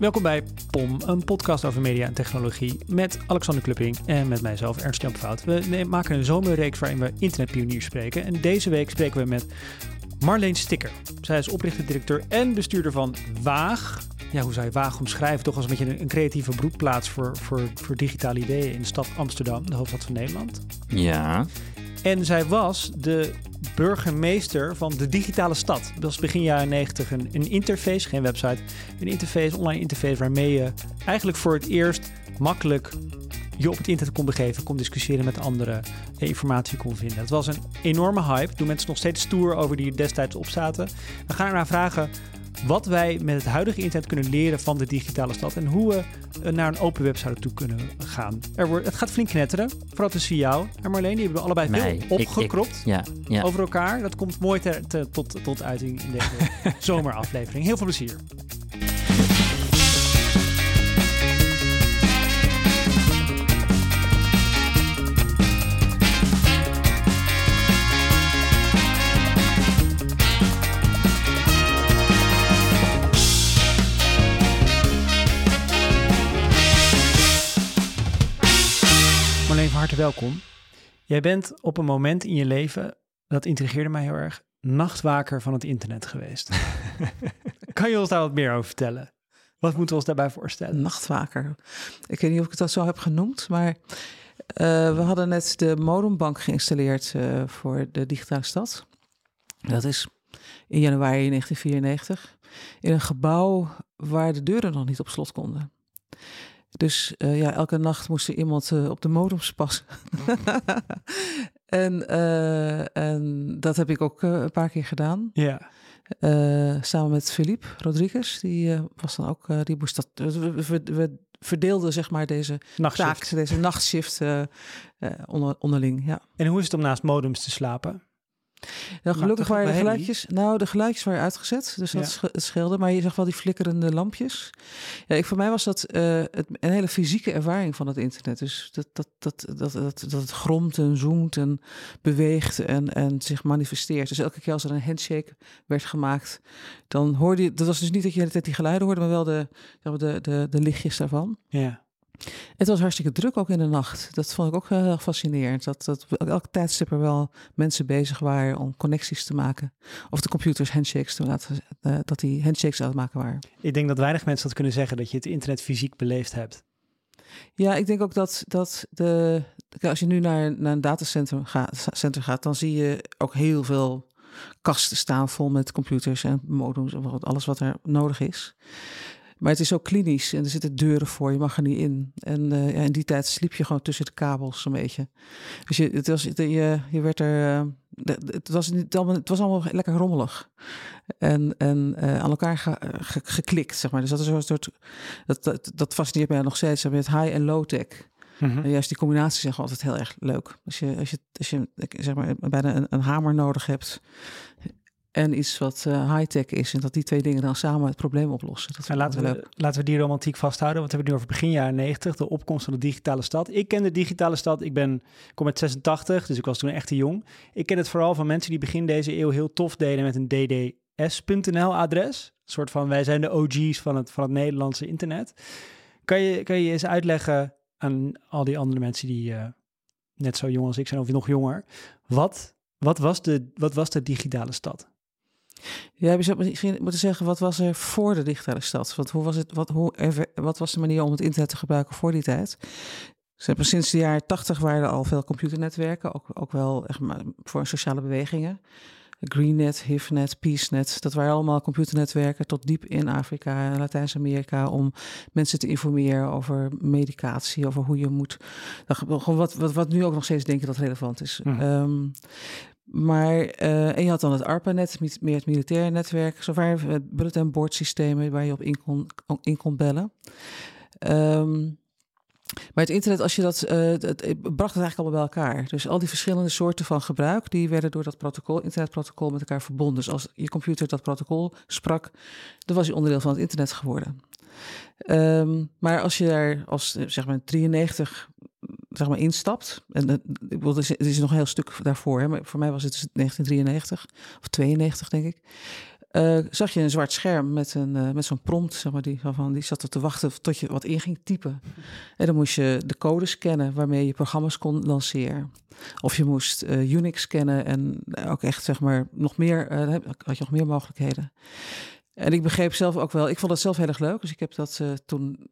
Welkom bij POM, een podcast over media en technologie met Alexander Klupping en met mijzelf Ernst Jan Fout. We maken een zomerreeks waarin we internetpioniers spreken en deze week spreken we met Marleen Sticker. Zij is oprichter-directeur en bestuurder van Waag. Ja, hoe zou je Waag omschrijven? Toch als een beetje een, creatieve broedplaats voor, voor, voor digitale ideeën in de stad Amsterdam, de hoofdstad van Nederland. Ja. En zij was de burgemeester van de digitale stad. Dat was begin jaren 90 een, interface, geen website, een interface, online interface waarmee je eigenlijk voor het eerst makkelijk je op het internet kon begeven, kon discussiëren met anderen, informatie kon vinden. Het was een enorme hype. Doen mensen nog steeds stoer over die destijds opzaten. We gaan ernaar vragen wat wij met het huidige internet kunnen leren van de digitale stad en hoe we eh, naar een open web zouden toe kunnen gaan. Er wordt, het gaat flink knetteren, vooral tussen jou en Marleen. Die hebben we allebei veel opgekropt ja, ja. over elkaar. Dat komt mooi tot, tot uiting in deze zomeraflevering. Heel veel plezier. Welkom. Jij bent op een moment in je leven, dat intrigeerde mij heel erg, nachtwaker van het internet geweest. kan je ons daar wat meer over vertellen? Wat moeten we ons daarbij voorstellen? Nachtwaker. Ik weet niet of ik dat zo heb genoemd, maar uh, we hadden net de modembank geïnstalleerd uh, voor de digitale stad. Dat is in januari 1994 in een gebouw waar de deuren nog niet op slot konden. Dus uh, ja, elke nacht moest er iemand uh, op de modems passen. en, uh, en dat heb ik ook een paar keer gedaan. Ja. samen met Philippe Rodriguez. Die was dan ook, die moest dat. We, we, verdeelden zeg maar deze nachtshift. taak, deze nachtshift onder, onderling. Ja. En hoe is het om naast modems te slapen? Nou, gelukkig waren de geluidjes, nou, de geluidjes waren uitgezet, dus dat ja. scheelde. Maar je zag wel die flikkerende lampjes. Ja, ik, voor mij was dat uh, het, een hele fysieke ervaring van het internet. Dus dat, dat, dat, dat, dat, dat het gromt en zoomt en beweegt en, en zich manifesteert. Dus elke keer als er een handshake werd gemaakt, dan hoorde je... Dat was dus niet dat je de hele tijd die geluiden hoorde, maar wel de, de, de, de lichtjes daarvan. Ja. Het was hartstikke druk ook in de nacht. Dat vond ik ook heel erg fascinerend. Dat, dat elke tijdstip er wel mensen bezig waren om connecties te maken. Of de computers handshakes te laten, uh, dat die handshakes aan het maken waren. Ik denk dat weinig mensen dat kunnen zeggen, dat je het internet fysiek beleefd hebt. Ja, ik denk ook dat, dat de, als je nu naar, naar een datacenter gaat, center gaat, dan zie je ook heel veel kasten staan vol met computers en modems en alles wat er nodig is. Maar het is ook klinisch en er zitten deuren voor, je mag er niet in. En uh, ja, in die tijd sliep je gewoon tussen de kabels een beetje. Dus je, het was, je, je werd er, uh, het, was niet allemaal, het was allemaal lekker rommelig. En, en uh, aan elkaar ge, ge, geklikt, zeg maar. Dus dat is een soort, dat, dat, dat fascineert mij nog steeds, met high en low tech. Mm -hmm. En juist die combinatie is altijd heel erg leuk. Als je, als je, als je zeg maar, bijna een, een hamer nodig hebt en iets wat uh, high-tech is. En dat die twee dingen dan samen het probleem oplossen. Dat laten, we, laten we die romantiek vasthouden. Want we hebben het nu over begin jaren 90, de opkomst van de digitale stad. Ik ken de digitale stad. Ik ben, kom uit 86, dus ik was toen echt te jong. Ik ken het vooral van mensen die begin deze eeuw heel tof deden met een dds.nl adres. Een soort van, wij zijn de OG's van het, van het Nederlandse internet. Kan je, kan je eens uitleggen aan al die andere mensen die uh, net zo jong als ik zijn, of nog jonger. Wat, wat, was de, wat was de digitale stad? Ja, je zou misschien moeten zeggen, wat was er voor de digitale stad? Wat, hoe was het, wat, hoe, wat was de manier om het internet te gebruiken voor die tijd? Sinds de jaren tachtig waren er al veel computernetwerken, ook, ook wel echt maar voor sociale bewegingen. GreenNet, HIFNet, PeaceNet, dat waren allemaal computernetwerken tot diep in Afrika en Latijns-Amerika om mensen te informeren over medicatie, over hoe je moet. Wat, wat, wat nu ook nog steeds denken dat relevant is. Mhm. Ehm, maar, uh, en je had dan het ARPANET, meer het militaire netwerk. Zo waren het bulletin board systemen waar je op in kon, in kon bellen. Um, maar het internet, als je dat, uh, het, bracht het eigenlijk allemaal bij elkaar. Dus al die verschillende soorten van gebruik, die werden door dat protocol, internetprotocol met elkaar verbonden. Dus als je computer dat protocol sprak, dan was je onderdeel van het internet geworden. Um, maar als je daar als zeg maar 93 zeg maar, instapt. En het, het is nog een heel stuk daarvoor. Hè, maar voor mij was het dus 1993 of 92, denk ik. eh, zag je een zwart scherm met, een, eh, met zo'n prompt, zeg maar, die, van, die zat er te wachten tot je wat in ging typen. En dan moest je de code scannen waarmee je programma's kon lanceren. Of je moest uh, Unix scannen en ook echt, zeg maar, nog meer, had je nog meer mogelijkheden. En ik begreep zelf ook wel, ik vond het zelf heel erg leuk, dus ik heb dat toen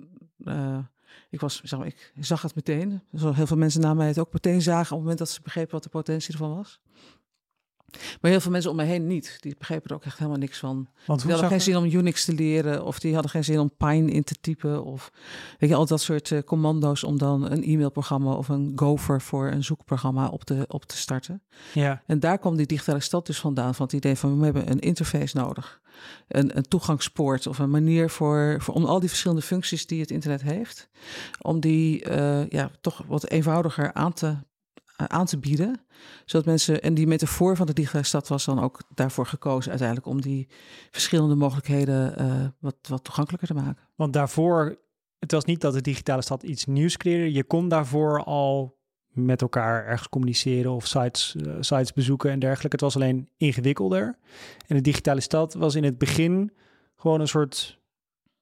ik, was, zeg maar, ik zag het meteen. Zo heel veel mensen na mij het ook meteen zagen op het moment dat ze begrepen wat de potentie ervan was. Maar heel veel mensen om mij heen niet. Die begrepen er ook echt helemaal niks van. Want die hadden geen zin om Unix te leren. Of die hadden geen zin om Pine in te typen. Of weet je, al dat soort uh, commando's om dan een e-mailprogramma of een Gopher voor een zoekprogramma op te, op te starten. Ja. En daar kwam die digitale stad dus vandaan. Van het idee van we hebben een interface nodig. Een, een toegangspoort of een manier voor, voor om al die verschillende functies die het internet heeft. Om die uh, ja, toch wat eenvoudiger aan te eh, aan te bieden. Zodat mensen, en die metafoor van de digitale stad was dan ook daarvoor gekozen uiteindelijk om die verschillende mogelijkheden uh, wat, wat toegankelijker te maken. Want daarvoor, het was niet dat de digitale stad iets nieuws creëerde. Je kon daarvoor al met elkaar ergens communiceren of sites, uh, sites bezoeken en dergelijke. Het was alleen ingewikkelder. En de digitale stad was in het begin gewoon een soort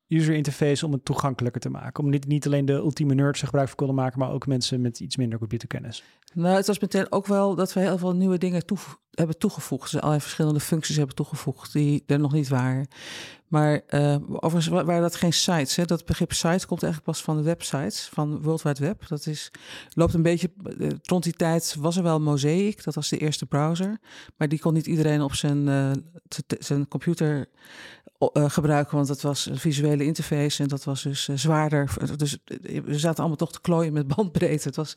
user interface om het toegankelijker te maken. Om niet, niet alleen de ultieme nerds er gebruik van konden maken, maar ook mensen met iets minder computerkennis. Nou, het was meteen ook wel dat we heel veel nieuwe dingen hebben toegevoegd. Dus allerlei verschillende functies hebben toegevoegd die er nog niet waren. Maar uh, overigens waren dat geen sites. Hè? Dat begrip site komt eigenlijk pas van de websites, van World Wide Web. Dat is, loopt een beetje, uh, rond die tijd was er wel Mosaic, dat was de eerste browser. Maar die kon niet iedereen op zijn, uh, zijn computer gebruiken, want dat was een visuele interface en dat was dus zwaarder. Dus we zaten allemaal toch te klooien met bandbreedte. Het was,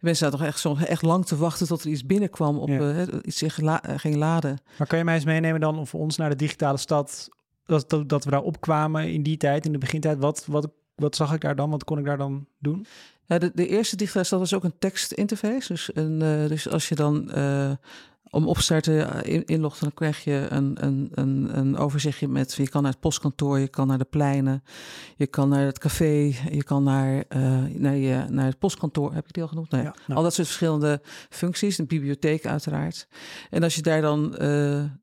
mensen zaten toch echt, zo, echt lang te wachten tot er iets binnenkwam, op, ja. iets ging laden. Maar kan je mij eens meenemen dan, of ons naar de digitale stad dat, dat, dat we daar opkwamen in die tijd, in de begintijd. Wat, wat, wat zag ik daar dan? Wat kon ik daar dan doen? Ja, de, de eerste digitale stad was ook een tekstinterface. Dus, een, uh, dus als je dan uh, om opstarten in, inlogt, dan krijg je een, een, een, een overzichtje met... je kan naar het postkantoor, je kan naar de pleinen... je kan naar het café, je kan naar, uh, naar, je, naar het postkantoor. Heb ik die al genoemd? Nee. Ja, nou. Al dat soort verschillende functies. Een bibliotheek uiteraard. En als je daar dan...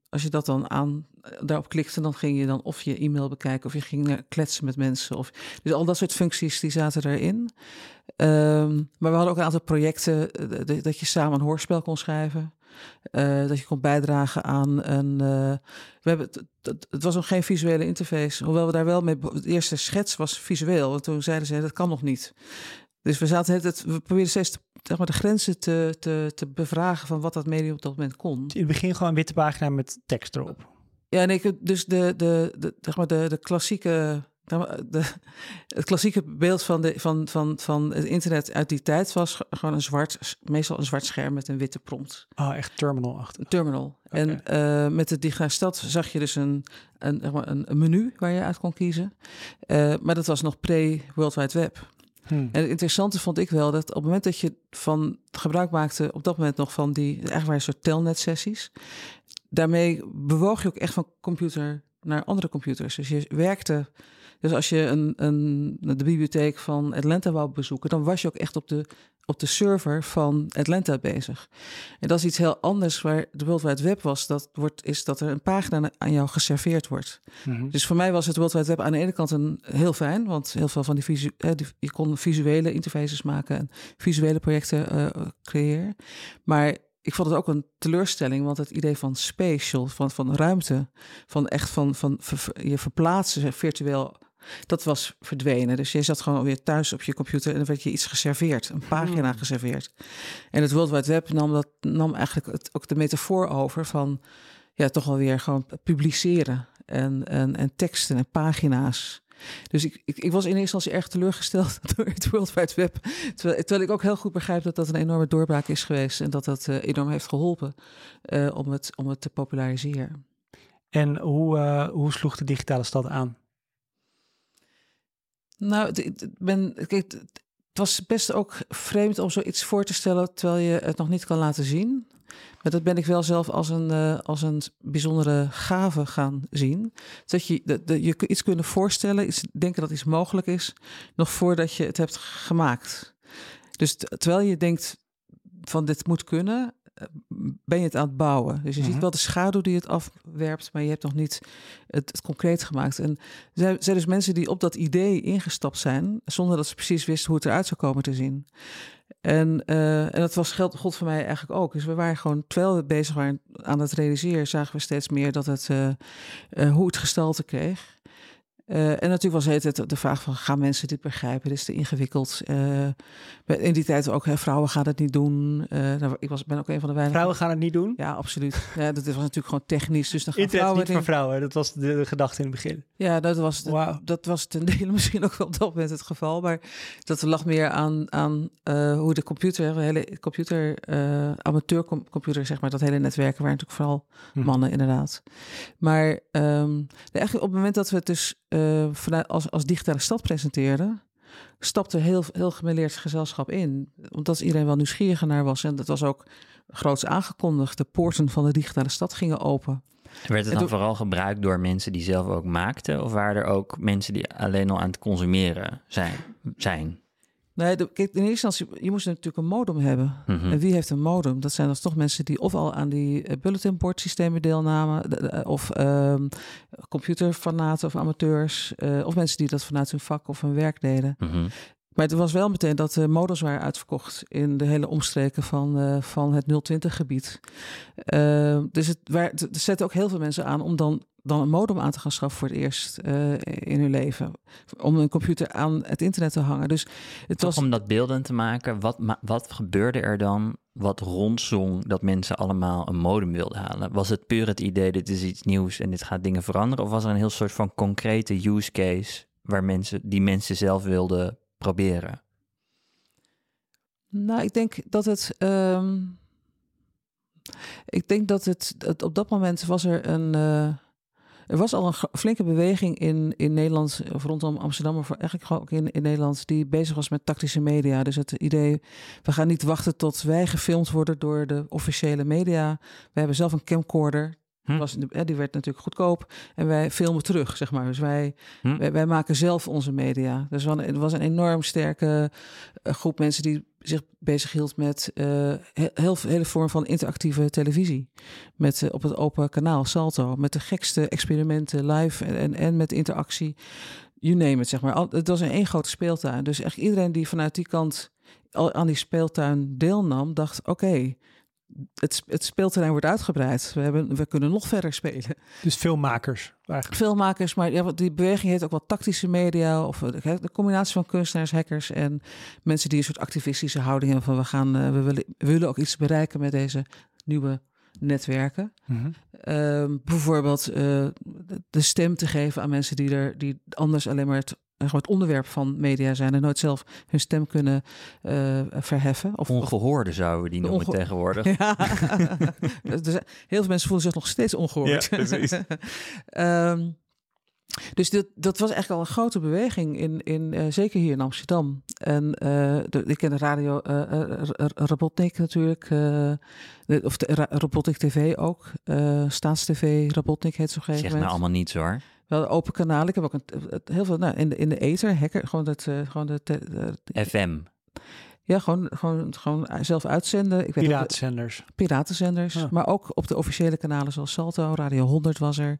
als je dat dan aan daarop klikte, dan ging je dan of je e-mail bekijken of je ging kletsen met mensen. Of, dus al dat soort functies die zaten erin. Um, maar we hadden ook een aantal projecten uh, dat je samen een hoorspel kon schrijven. Uh, dat je kon bijdragen aan een. Uh, we hebben, het, het was nog geen visuele interface. Hoewel we daar wel mee. De eerste schets was visueel. Want toen zeiden ze dat kan nog niet. Dus we zaten het, we probeerden steeds te, zeg maar, de grenzen te, te, te bevragen van wat dat medium op dat moment kon. In het begin gewoon een witte pagina met tekst erop. Ja, nee, dus de, de, de, zeg maar de, de klassieke. De, het klassieke beeld van, de, van, van, van het internet uit die tijd was gewoon een zwart, meestal een zwart scherm met een witte prompt. Ah, oh, echt. Terminal. Okay. En uh, met de digitale stad zag je dus een, een, een, een menu waar je uit kon kiezen. Uh, maar dat was nog pre-World Wide Web. Hmm. En het interessante vond ik wel dat op het moment dat je van gebruik maakte, op dat moment nog van die, eigenlijk waren een soort telnet-sessies daarmee bewoog je ook echt van computer naar andere computers. Dus je werkte. Dus als je een, een, de bibliotheek van Atlanta wou bezoeken, dan was je ook echt op de, op de server van Atlanta bezig. En dat is iets heel anders waar de World Wide Web was. Dat wordt, is dat er een pagina aan jou geserveerd wordt. Mm-hmm. Dus voor mij was het World Wide Web aan de ene kant een, heel fijn, want heel veel van die, visu, eh, die je kon visuele interfaces maken en visuele projecten uh, creëren. Maar ik vond het ook een teleurstelling, want het idee van spatial, van, van ruimte, van echt van, van je verplaatsen virtueel, dat was verdwenen. Dus je zat gewoon weer thuis op je computer en dan werd je iets geserveerd, een pagina hmm. geserveerd. En het World Wide Web nam, dat, nam eigenlijk het, ook de metafoor over van ja, toch alweer gewoon publiceren en, en, en teksten en pagina's. Dus ik, ik, ik, was in eerste instantie erg teleurgesteld door het World Wide Web. Terwijl, terwijl, ik ook heel goed begrijp dat dat een enorme doorbraak is geweest. En dat dat uh, enorm heeft geholpen uh, om, het, om het te populariseren. En hoe, uh, hoe sloeg de digitale stad aan? Nou, ik ben, kijk, het was best ook vreemd om zoiets voor te stellen terwijl je het nog niet kan laten zien. Maar dat ben ik wel zelf als een, uh, als een bijzondere gave gaan zien. Dat je dat, je iets kunnen voorstellen, iets denken dat iets mogelijk is, nog voordat je het hebt gemaakt. Dus terwijl je denkt van dit moet kunnen, ben je het aan het bouwen. Dus je Mhm. ziet wel de schaduw die het afwerpt, maar je hebt nog niet het, het concreet gemaakt. En er zijn, zijn dus mensen die op dat idee ingestapt zijn, zonder dat ze precies wisten hoe het eruit zou komen te zien. En, eh, en dat was geld, God voor mij eigenlijk ook. Dus we waren gewoon, terwijl we bezig waren aan het realiseren, zagen we steeds meer dat het, eh, eh, hoe het gestalte kreeg. Eh, en natuurlijk was het de vraag van, gaan mensen dit begrijpen? Dit is te ingewikkeld. Eh, in die tijd ook, hè, vrouwen gaan het niet doen. Eh, nou, ik was, ben ook een van de weinigen. Vrouwen gaan het niet doen. Ja, absoluut. Ja, dat was natuurlijk gewoon technisch. Dus dan gaan Internet vrouwen niet voor in- vrouwen. Dat was de, de gedachte in het begin. Ja, dat was, dat was ten dele misschien ook wel op dat moment het geval. Maar dat lag meer aan, aan hoe de computer, de hele computer, amateurcomputer, zeg maar, dat hele netwerken waren natuurlijk vooral Hm. mannen inderdaad. Maar ehm, eigenlijk op het moment dat we het dus eh, vanuit, als, als digitale stad presenteerden, stapte heel, heel gemêleerd gezelschap in. Omdat iedereen wel nieuwsgieriger naar was. En dat was ook groots aangekondigd. De poorten van de digitale stad gingen open. Werd het En dan vooral gebruikt door mensen die zelf ook maakten? Of waren er ook mensen die alleen al aan het consumeren zijn? zijn? Nee, de, kijk, in eerste instantie, je moest natuurlijk een modem hebben. Mhm. En wie heeft een modem? Dat zijn dan toch mensen die of al aan die eh, bulletin board systemen deelnamen, de- de- of ehm computerfanaten of amateurs, eh, of mensen die dat vanuit hun vak of hun werk deden. Mhm. Maar het was wel meteen dat de modems waren uitverkocht in de hele omstreken van, eh, van het 020-gebied. dus het, waar, het het zette ook heel veel mensen aan om dan, dan een modem aan te gaan schaffen voor het eerst eh, in hun leven. Om een computer aan het internet te hangen. Dus het Toch was. om dat beelden te maken, wat, wat gebeurde er dan wat rondzong dat mensen allemaal een modem wilden halen? Was het puur het idee, dit is iets nieuws en dit gaat dingen veranderen? Of was er een heel soort van concrete use case waar mensen, die mensen zelf wilden proberen? Nou, ik denk dat het. ehm, ik denk dat het, het. Op dat moment was er een. eh, er was al een flinke beweging in, in Nederland, of rondom Amsterdam, maar voor- eigenlijk gewoon ook in, in Nederland, die bezig was met tactische media. Dus het idee, we gaan niet wachten tot wij gefilmd worden door de officiële media. We hebben zelf een camcorder. Hm. Was, die werd natuurlijk goedkoop. En wij filmen terug, zeg maar. Dus wij, Hm? wij, wij maken zelf onze media. Dus er was een enorm sterke eh, groep mensen die zich bezighield met eh, he- heel, hele vorm van interactieve televisie. Met, eh, op het open kanaal Salto. Met de gekste experimenten live en, en, en met interactie. You name it, zeg maar. Al, het was een één grote speeltuin. Dus echt iedereen die vanuit die kant al aan die speeltuin deelnam, dacht: oké. Het, het speelterrein wordt uitgebreid. We, hebben, we kunnen nog verder spelen Dus filmmakers eigenlijk. filmmakers, maar ja, die beweging heet ook wel tactische media of eh, de, de combinatie van kunstenaars, hackers en mensen die een soort activistische houding hebben van we gaan, eh, we willen, we willen ook iets bereiken met deze nieuwe netwerken. Mhm. Ehm, bijvoorbeeld eh, de- de stem te geven aan mensen die er die anders alleen maar het, gewoon het onderwerp van media zijn en nooit zelf hun stem kunnen eh, verheffen. Of, Ongehoorde zouden we die noemen onge- tegenwoordig. ja. Zijn- heel veel mensen voelen zich nog steeds ongehoord. Ja, precies. Ehm, dus dit, dat was echt al een grote beweging, in, in, eh, zeker hier in Amsterdam. En eh, de, ik ken de radio eh eh, R- R- Robotnik natuurlijk, eh, de- of de Robotnik TV ook. eh Staatstv Robotnik heet een gegeven Zegt nou allemaal niets hoor. Wel een open kanaal. Ik heb ook een, het- heel veel nou, in, de, in de ether, hacker, gewoon dat, eh, gewoon de, FM. ja, gewoon, gewoon, gewoon zelf uitzenden. Ik weet ook- piratenzenders, Ja. maar ook op de officiële kanalen zoals Salto, Radio 100 was er.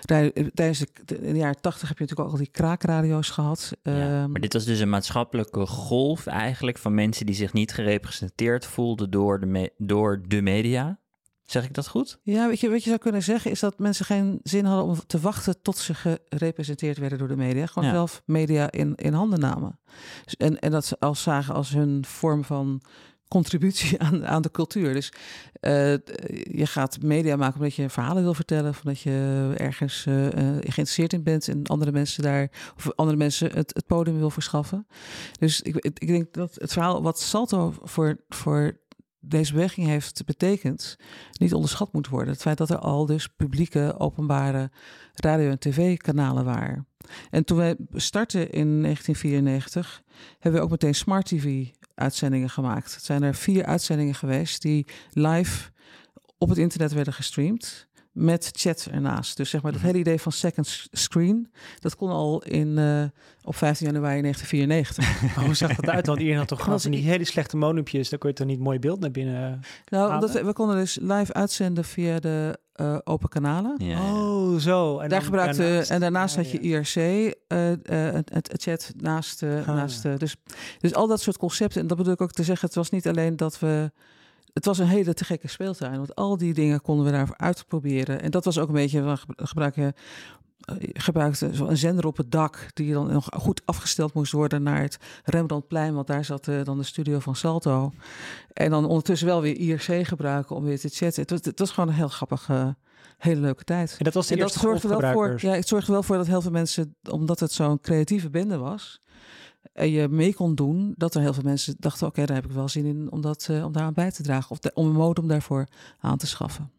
Daar- Tijdens de, in de jaren 80 heb je natuurlijk ook al die kraakradio's gehad. Ja, Ehm, maar dit was dus een maatschappelijke golf eigenlijk van mensen die zich niet gerepresenteerd voelden door de, me- door de media. Zeg ik dat goed? ja, weet je, wat je zou kunnen zeggen is dat mensen geen zin hadden om te wachten tot ze gerepresenteerd werden door de media. Gewoon Ja. zelf media in, in handen namen. Dus- En, en dat ze als zagen als hun vorm van contributie aan, aan de cultuur. Dus eh, je gaat media maken omdat je verhalen wil vertellen, of omdat je ergens eh, eh, geïnteresseerd in bent en andere mensen daar, of andere mensen het, het podium wil verschaffen. Dus ik, ik denk dat het verhaal wat Salto voor, voor deze beweging heeft betekend, niet onderschat moet worden. Het feit dat er al dus publieke, openbare radio- en tv-kanalen waren. En toen wij startten in 1994, hebben we ook meteen smart TV uitzendingen gemaakt. Het zijn er vier uitzendingen geweest die live op het internet werden gestreamd. Met chat ernaast. Dus zeg maar, dat Mhm. hele idee van second screen, dat kon al in, eh, op 15 januari 1994. Maar hoe zag dat uit? Want iedereen had toch gewoon die hele slechte monumpjes. Dan kon je toch niet mooi beeld naar binnen. nou, Halen? omdat we, we konden dus live uitzenden via de eh, open kanalen. Ja, ja. Oh, zo. En Daar dan gebruikte, daarnaast- en daarnaast Ja, had je ja. IRC, eh, eh, het, chat naast, eh, Ah. naast eh, dus, dus al dat soort concepten. En dat bedoel ik ook te zeggen, het was niet alleen dat we... Het was een hele te gekke speeltuin, want al die dingen konden we daar uitproberen. En dat was ook een beetje, we ge- gebruiken, eh, gebruikte een zender op het dak, die dan nog goed afgesteld moest worden naar het Rembrandtplein, want daar zat eh, dan de studio van Salto. En dan ondertussen wel weer IRC gebruiken om weer te chatten. Het was, het was gewoon een heel grappige, hele leuke tijd. En dat was de En dat zorgde wel voor, ja, het zorgde wel voor dat heel veel mensen, omdat het zo'n creatieve bende was, je mee kon doen, dat er heel veel mensen dachten: oké, daar heb ik wel zin in om, dat, eh, om daar aan bij te dragen. Of de- om een modem daarvoor aan te schaffen.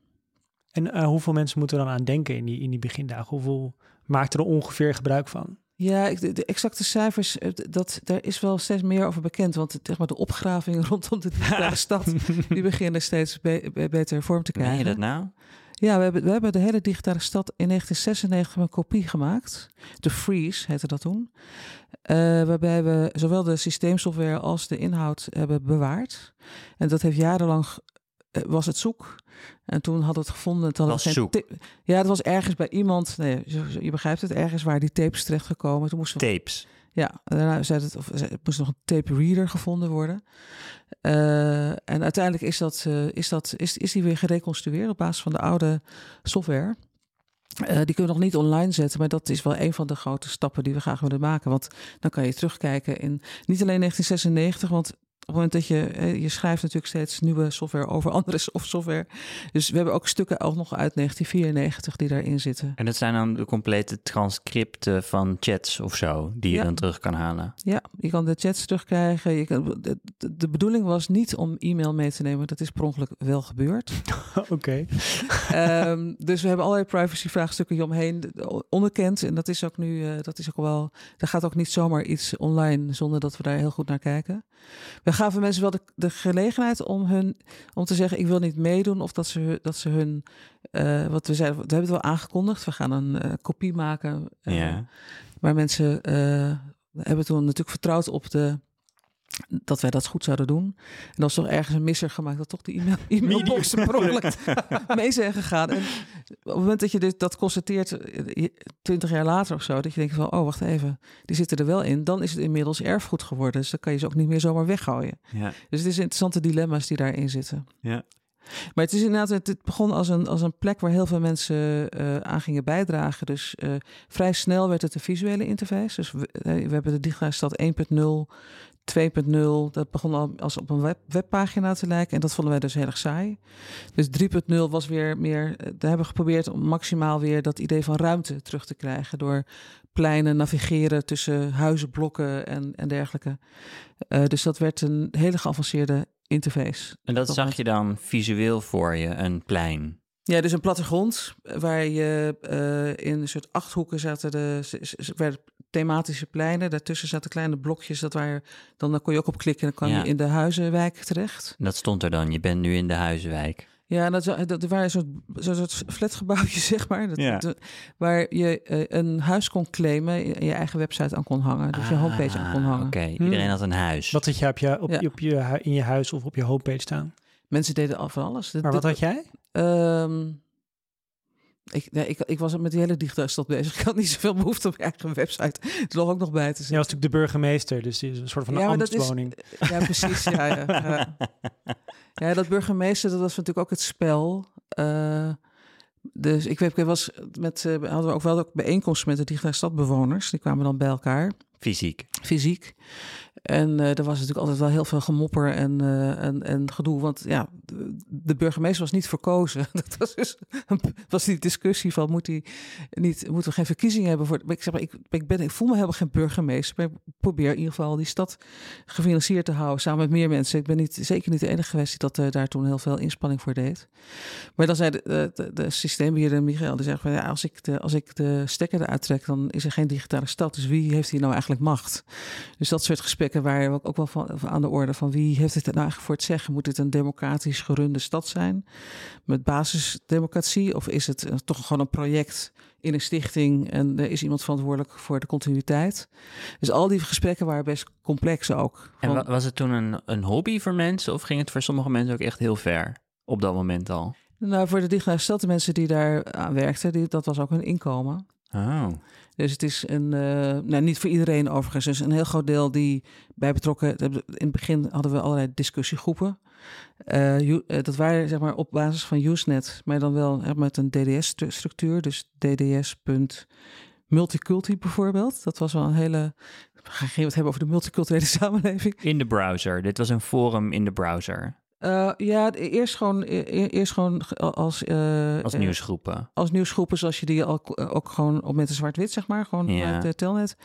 En eh, hoeveel mensen moeten er dan aan denken in die, in die begindagen? Hoeveel maakten er ongeveer gebruik van? Ja, ik- de, de exacte cijfers, eh, dat, daar is wel steeds meer over bekend. Want het- zeg maar, de opgravingen rondom de digitale stad, die beginnen steeds be- be- beter vorm te Meen krijgen. je dat nou? Ja, we hebben, we hebben de hele digitale stad in 1996 een kopie gemaakt. De Freeze heette dat toen. Eh, waarbij we zowel de systeemsoftware als de inhoud hebben bewaard. En dat heeft jarenlang, eh, was het zoek. En toen hadden we het gevonden. Hadden Was geen Ja, het was ergens bij iemand. Nee, je, begrijpt het. Ergens waar die tapes terechtgekomen. Toen moesten we Tapes. Ja, daarna zei het, of, er moest nog een tape reader gevonden worden. Eh, en uiteindelijk is, dat, eh, is, dat, is, is die weer gereconstrueerd op basis van de oude software. Eh, die kunnen we nog niet online zetten, maar dat is wel een van de grote stappen die we graag willen maken. Want dan kan je terugkijken in niet alleen 1996, want op het moment dat je, je schrijft natuurlijk steeds nieuwe software over andere soft- software. Dus we hebben ook stukken ook nog uit 1994 die daarin zitten. En dat zijn dan de complete transcripten van chats of zo, die je Ja. dan terug kan halen. Ja, je kan de chats terugkrijgen. Je kan, de, de- bedoeling was niet om e-mail mee te nemen. Dat is per ongeluk wel gebeurd. Oké. Ehm, dus we hebben allerlei privacy-vraagstukken hieromheen onderkend. En dat is ook nu, eh, dat is ook wel, er gaat ook niet zomaar iets online zonder dat we daar heel goed naar kijken. We gaven mensen wel de, de gelegenheid om hun, om te zeggen: ik wil niet meedoen. Of dat ze, dat ze hun, eh, wat we zeiden, we hebben het wel aangekondigd. We gaan een eh, kopie maken. eh, ja. maar mensen hebben toen natuurlijk vertrouwd op de dat wij dat goed zouden doen. En dan was toch ergens een misser gemaakt dat toch de e-mail, ongeluk mee zijn gegaan. En op het moment dat je dit, dat constateert, eh, twintig jaar later of zo, dat je denkt van, oh wacht even, die zitten er wel in. Dan is het inmiddels erfgoed geworden. Dus dan kan je ze ook niet meer zomaar weggooien. Ja. Dus het is interessante dilemma's die daarin zitten. Ja. Maar het is inderdaad, het, begon als een, als een plek waar heel veel mensen eh, aan gingen bijdragen. Dus eh, vrij snel werd het een visuele interface. Dus we, we hebben de digitale stad 1.0, 2.0. Dat begon al als op een web, webpagina te lijken. En dat vonden wij dus heel erg saai. Dus 3.0 was weer meer, eh, daar hebben we geprobeerd om maximaal weer dat idee van ruimte terug te krijgen. Door pleinen navigeren tussen huizenblokken en, en dergelijke. Eh, dus dat werd een hele geavanceerde interface. En dat zag met- je dan visueel voor je, een plein. Ja, dus een plattegrond waar je eh, in een soort achthoeken zaten de werden thematische pleinen. Daartussen zaten kleine blokjes. Dat waar, dan, dan kon je ook op klikken en dan kwam Ja. je in de huizenwijk terecht. Dat stond er dan. Je bent nu in de huizenwijk. Ja, dat, dat er waren een soort, zo'n soort flatgebouwtjes, zeg maar. Dat, Ja. waar je eh, een huis kon claimen en je eigen website aan kon hangen. Dus je homepage aan kon Ah, hangen. Oké, iedereen had een huis. Wat had je op je, op, Ja. op je, in je huis of op je homepage staan? Mensen deden al van alles. De- Maar wat de- had jij? Ehm, ik, nee, ik, ik was met die hele digitale stad bezig. Ik had niet zoveel behoefte op mijn eigen website. Er lag ook nog bij te Jij zetten. was natuurlijk de burgemeester, dus die is een soort van een Ja, is- ambtswoning. Ja, precies. Ja, ja, ja. ja, dat burgemeester, dat was natuurlijk ook het spel. Eh, dus ik, weet, ik was met, eh, hadden we ook wel ook bijeenkomsten met de digitale stadbewoners. Die kwamen dan bij elkaar, Fysiek. fysiek. En eh er was natuurlijk altijd wel heel veel gemopper en, eh, en, en gedoe. Want ja, de, burgemeester was niet verkozen. Dat was dus was die discussie van moet hij niet, moeten we geen verkiezingen hebben voor. maar Ik zeg maar, ik, ik ben, ik voel me helemaal geen burgemeester. Ik ben probeer in ieder geval die stad gefinancierd te houden samen met meer mensen. Ik ben niet, zeker niet de enige geweest die dat, uh, daar toen heel veel inspanning voor deed. Maar dan zei de, de, de systeembeheerder Michael, die zegt van ja, als ik, de, als ik de stekker eruit trek, dan is er geen digitale stad. Dus wie heeft hier nou eigenlijk macht? Dus dat soort gesprekken waren ook wel van, aan de orde van wie heeft het nou eigenlijk voor het zeggen? Moet dit een democratisch gerunde stad zijn met basisdemocratie? Of is het toch gewoon een project in een stichting en er is iemand verantwoordelijk voor de continuïteit. Dus al die gesprekken waren best complex ook. En was het toen een, een hobby voor mensen of ging het voor sommige mensen ook echt heel ver op dat moment al? Nou, voor de digitale stad, de mensen die daar aan werkten, die, dat was ook hun inkomen. Oh. Dus het is een, uh, nou, niet voor iedereen overigens. Dus een heel groot deel die bij betrokken. In het begin hadden we allerlei discussiegroepen. Uh, dat waren zeg maar op basis van Usenet, maar dan wel met een DDS-structuur. Dus DDS.multiculti bijvoorbeeld. Dat was wel een hele. Ga je het hebben over de multiculturele samenleving? In de browser. Dit was een forum in de browser. Uh, ja, eerst gewoon, e-, e-, eerst gewoon als... Uh, als nieuwsgroepen. als nieuwsgroepen, zoals je die al, ook gewoon op met een zwart-wit, zeg maar. Gewoon ja. de telnet.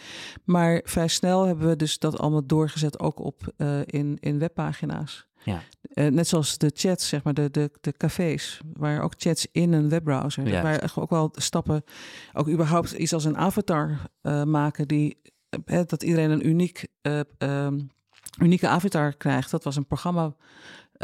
Maar vrij snel hebben we dus dat allemaal doorgezet ook op in, in webpagina's. Ja. net zoals de chats, zeg maar, de, de, de cafés, waar ook chats in een webbrowser. Ja. Waar ook wel stappen, ook überhaupt iets als een avatar maken die, dat iedereen een uniek, um, unieke avatar krijgt. Dat was een programma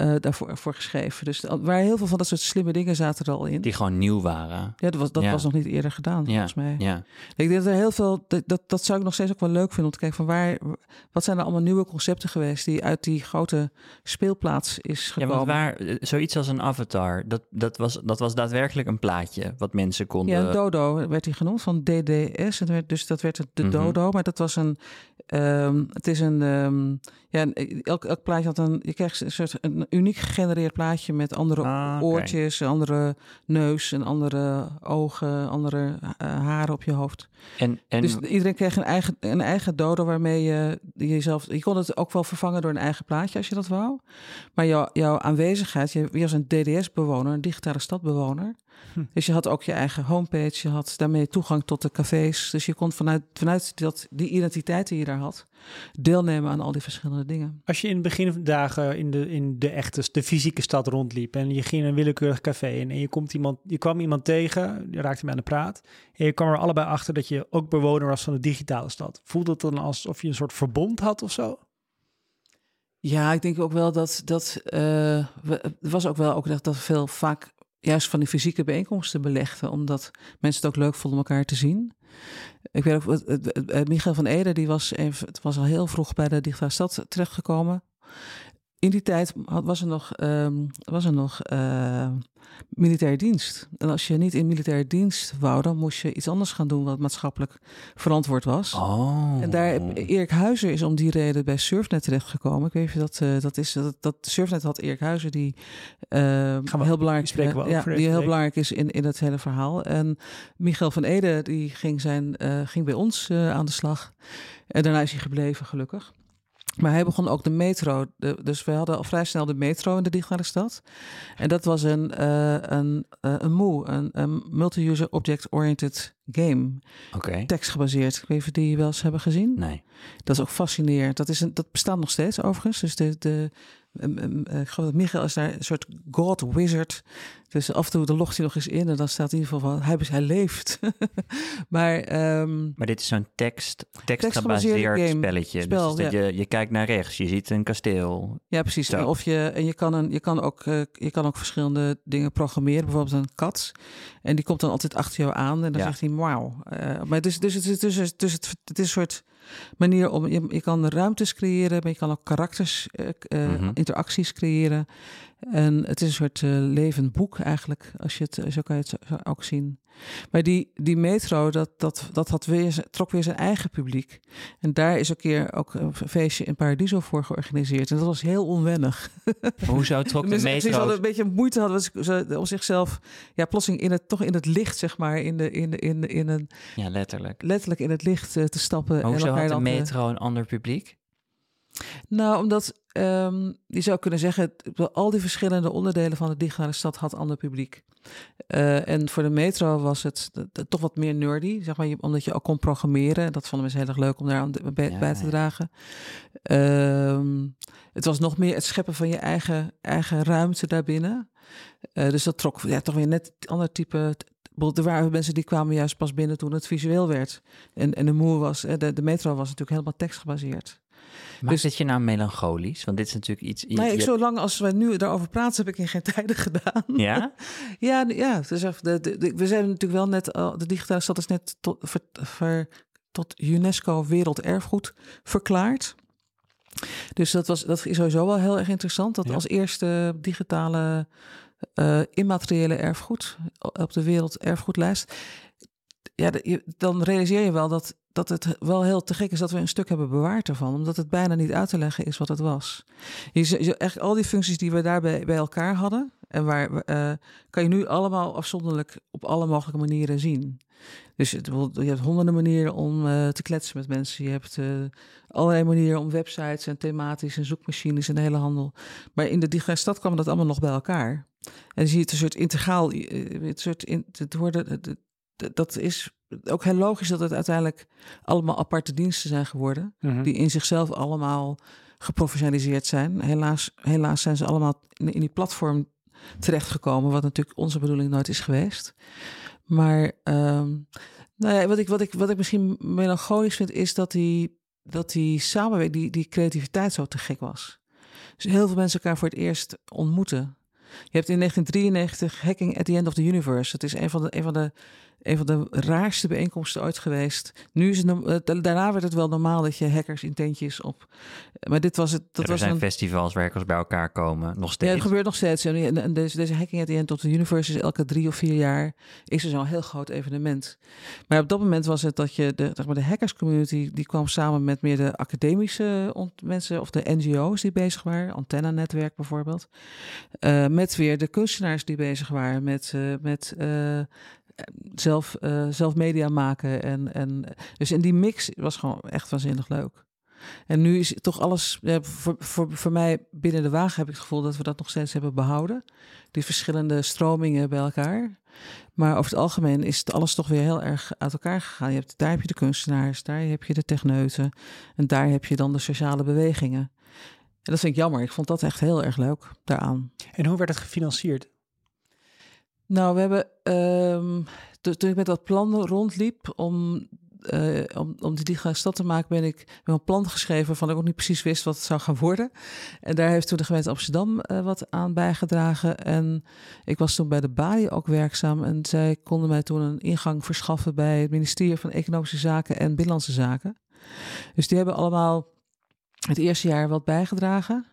uh, daarvoor voor geschreven. Dus waar heel veel van dat soort slimme dingen zaten er al in. Die gewoon nieuw waren. Ja, dat was, dat was nog niet eerder gedaan, ja. volgens mij. Ja. Ik denk dat er heel veel, dat, dat, zou ik nog steeds ook wel leuk vinden om te kijken van waar, wat zijn er allemaal nieuwe concepten geweest die uit die grote speelplaats is gekomen. Ja, want waar, eh, zoiets als een avatar, dat, dat, was, dat was daadwerkelijk een plaatje wat mensen konden... Ja, Dodo werd hij genoemd, van DDS. Het werd, dus dat werd de mm Dodo, maar dat was een, um, het is een, um, ja, elk, elk plaatje had een, je krijgt een soort een uniek gegenereerd plaatje met andere ah, oortjes, andere neus en andere ogen, andere uh, haren op je hoofd. En, en... Dus iedereen kreeg een eigen, een eigen dodo waarmee je jezelf. Je kon het ook wel vervangen door een eigen plaatje als je dat wou. Maar jou, jouw aanwezigheid, je, je was een DDS-bewoner, een digitale stadbewoner. Dus je had ook je eigen homepage, je had daarmee toegang tot de cafés. Dus je kon vanuit, vanuit dat, die identiteit die je daar had, deelnemen aan al die verschillende dingen. Als je in het begin dagen in de, in de echte, de fysieke stad rondliep en je ging in een willekeurig café in en je, komt iemand, je kwam iemand tegen, je raakte mee aan de praat en je kwam er allebei achter dat je ook bewoner was van de digitale stad. Voelde het dan alsof je een soort verbond had of zo? Ja, ik denk ook wel dat dat uh, er was ook wel ook dat veel vaak juist van die fysieke bijeenkomsten belegden, omdat mensen het ook leuk vonden om elkaar te zien. Ik weet ook, Michael van Ede, die was, even, het was al heel vroeg bij de Digitale Stad terechtgekomen. In die tijd was er nog, um, was er nog uh, militaire dienst. En als je niet in militaire dienst wou, dan moest je iets anders gaan doen wat maatschappelijk verantwoord was. Oh. En daar, Erik Huizer is om die reden bij Surfnet terechtgekomen. Ik weet niet of dat, uh, dat is, dat, dat Surfnet had Erik Huizer die uh, Gaan we, heel belangrijk, uh, ja, die heel belangrijk is in, in het hele verhaal. En Michael van Ede die ging, zijn, ging bij ons aan de slag. En daarna is hij gebleven, gelukkig. Maar hij begon ook de metro. De, dus we hadden al vrij snel de metro in de digitale stad. En dat was een, uh, een, uh, een MOE, een, een multi-user object-oriented game. Okay. Tekstgebaseerd. Ik weet niet of die wel eens hebben gezien. Nee. Dat is ook fascinerend. Dat, is een, dat bestaat nog steeds overigens. Dus de, de, ik geloof dat Michael is daar een soort god wizard. Dus af en toe de logt hij nog eens in en dan staat in ieder geval van hij, hij leeft. maar, um, maar dit is zo'n tekst, tekstgebaseerd spelletje. Spel, dus dat ja. je, je kijkt naar rechts, je ziet een kasteel. Ja, precies. Zo. Of je, en je kan, een, je, kan ook, uh, je kan ook verschillende dingen programmeren. Bijvoorbeeld een kat. En die komt dan altijd achter jou aan en dan Ja. zegt hij wauw. Uh, maar dus, dus, het, is- dus, dus, dus het, het is een soort manier om... Je, je kan ruimtes creëren, maar je kan ook karakters, eh, eh, Mhm. interacties creëren. En het is een soort eh, levend boek eigenlijk, als je het, zo kan je het ook zien. Maar die, die metro, dat, dat, dat had weer, trok weer zijn eigen publiek. En daar is een keer ook een feestje in Paradiso voor georganiseerd. En dat was heel onwennig. Hoezo trok de metro... hadden een beetje moeite hadden ze- ze om zichzelf, ja, plotseling in het, toch in het licht, zeg maar, in, de, in, de, in, de, in een, Ja, letterlijk. letterlijk in het licht eh, te stappen. Maar en hoezo elkaar had de eh, metro een ander publiek? nou, omdat ehm, je zou kunnen zeggen, al die verschillende onderdelen van de digitale stad had ander publiek. Eh, en voor de metro was het eh, eh, toch wat meer nerdy, zeg maar, omdat je ook kon programmeren. Dat vonden mensen heel erg leuk om daar aan de- bij, Ja, bij te dragen. Ehm, het was nog meer het scheppen van je eigen, eigen ruimte daarbinnen. Eh, dus dat trok ja, toch weer net ander type. Er waren mensen die kwamen juist pas binnen toen het visueel werd. En, en de moe was, de, de metro was natuurlijk helemaal tekstgebaseerd. Maakt Dus- het je nou melancholisch? Want dit is natuurlijk iets... je- Nee, ik, zolang als we nu daarover praten, heb ik in geen tijden gedaan. Ja? Ja, ja dus echt, de, de, de- we zijn natuurlijk wel net, al- de digitale stad is net tot, ver, ver- tot UNESCO Werelderfgoed verklaard. Dus dat, was, dat is sowieso wel heel erg interessant. Dat Ja. als eerste digitale eh, immateriële erfgoed op de werelderfgoedlijst. Ja, dan realiseer je wel dat, dat het wel heel te gek is dat we een stuk hebben bewaard ervan. Omdat het bijna niet uit te leggen is wat het was. Je, je, echt al die functies die we daarbij bij elkaar hadden. En waar eh, kan je nu allemaal afzonderlijk op alle mogelijke manieren zien. Dus je hebt honderden manieren om eh, te kletsen met mensen. Je hebt eh, allerlei manieren om websites en thematisch en zoekmachines en de hele handel. Maar in de digitale stad kwam dat allemaal nog bij elkaar. En zie je het een soort integraal. Het soort in, het worden, dat is ook heel logisch dat het uiteindelijk allemaal aparte diensten zijn geworden Mhm. die in zichzelf allemaal geprofessionaliseerd zijn. Helaas, helaas zijn ze allemaal in, in die platform terechtgekomen, wat natuurlijk onze bedoeling nooit is geweest. Maar ehm, nou ja, wat, ik, wat, ik, wat ik misschien melancholisch vind, is dat die, dat die samenwerking, die, die creativiteit zo te gek was. Dus heel veel mensen elkaar voor het eerst ontmoeten. Je hebt in 1993 Hacking at the End of the Universe. Dat is een van de, een van de, een van de raarste bijeenkomsten ooit geweest. Nu is het, eh, daarna werd het wel normaal dat je hackers in tentjes op. Maar dit was het. Dat er was zijn een, festivals waar hackers bij elkaar komen. Nog ja, steeds. het gebeurt nog steeds. En, deze, deze Hacking at the End of the Universe is elke drie of vier jaar is er zo'n heel groot evenement. Maar op dat moment was het dat je de, zeg maar, de hackers community die kwam samen met meer de academische mensen of de NGO's die bezig waren, Antenna Netwerk bijvoorbeeld, Eh, met weer de kunstenaars die bezig waren met, eh, met zelf, eh, zelf media maken en, en dus in die mix was gewoon echt waanzinnig leuk. En nu is toch alles, voor, voor, voor mij binnen de wagen heb ik het gevoel dat we dat nog steeds hebben behouden. Die verschillende stromingen bij elkaar. Maar over het algemeen is het alles toch weer heel erg uit elkaar gegaan. Je hebt, daar heb je de kunstenaars, daar heb je de techneuten en daar heb je dan de sociale bewegingen. En dat vind ik jammer. Ik vond dat echt heel erg leuk daaraan. En hoe werd het gefinancierd? Nou, we hebben ehm, to- toen ik met dat plan rondliep om, eh, om, om die digitale stad te maken, ben ik een plan geschreven waarvan ik ook niet precies wist wat het zou gaan worden. En daar heeft toen de gemeente Amsterdam eh, wat aan bijgedragen. En ik was toen bij de Bali ook werkzaam en zij konden mij toen een ingang verschaffen bij het ministerie van Economische Zaken en Binnenlandse Zaken. Dus die hebben allemaal het eerste jaar wat bijgedragen.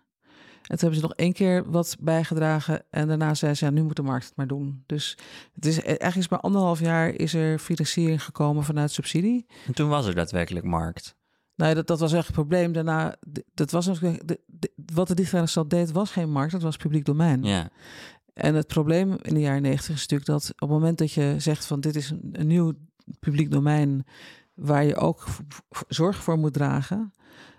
En toen hebben ze nog één keer wat bijgedragen. En daarna zei ze, ja, nu moet de markt het maar doen. Dus het is eigenlijk is maar anderhalf jaar is er financiering gekomen vanuit subsidie. En toen was er daadwerkelijk markt. Nou, ja, dat, dat was echt het probleem. Daarna, dat was natuurlijk, de, de- wat de digitale stad deed, was geen markt, dat was publiek domein. Ja. En het probleem in de jaren negentig is natuurlijk dat op het moment dat je zegt van dit is een, een nieuw publiek domein waar je ook zorg voor moet dragen,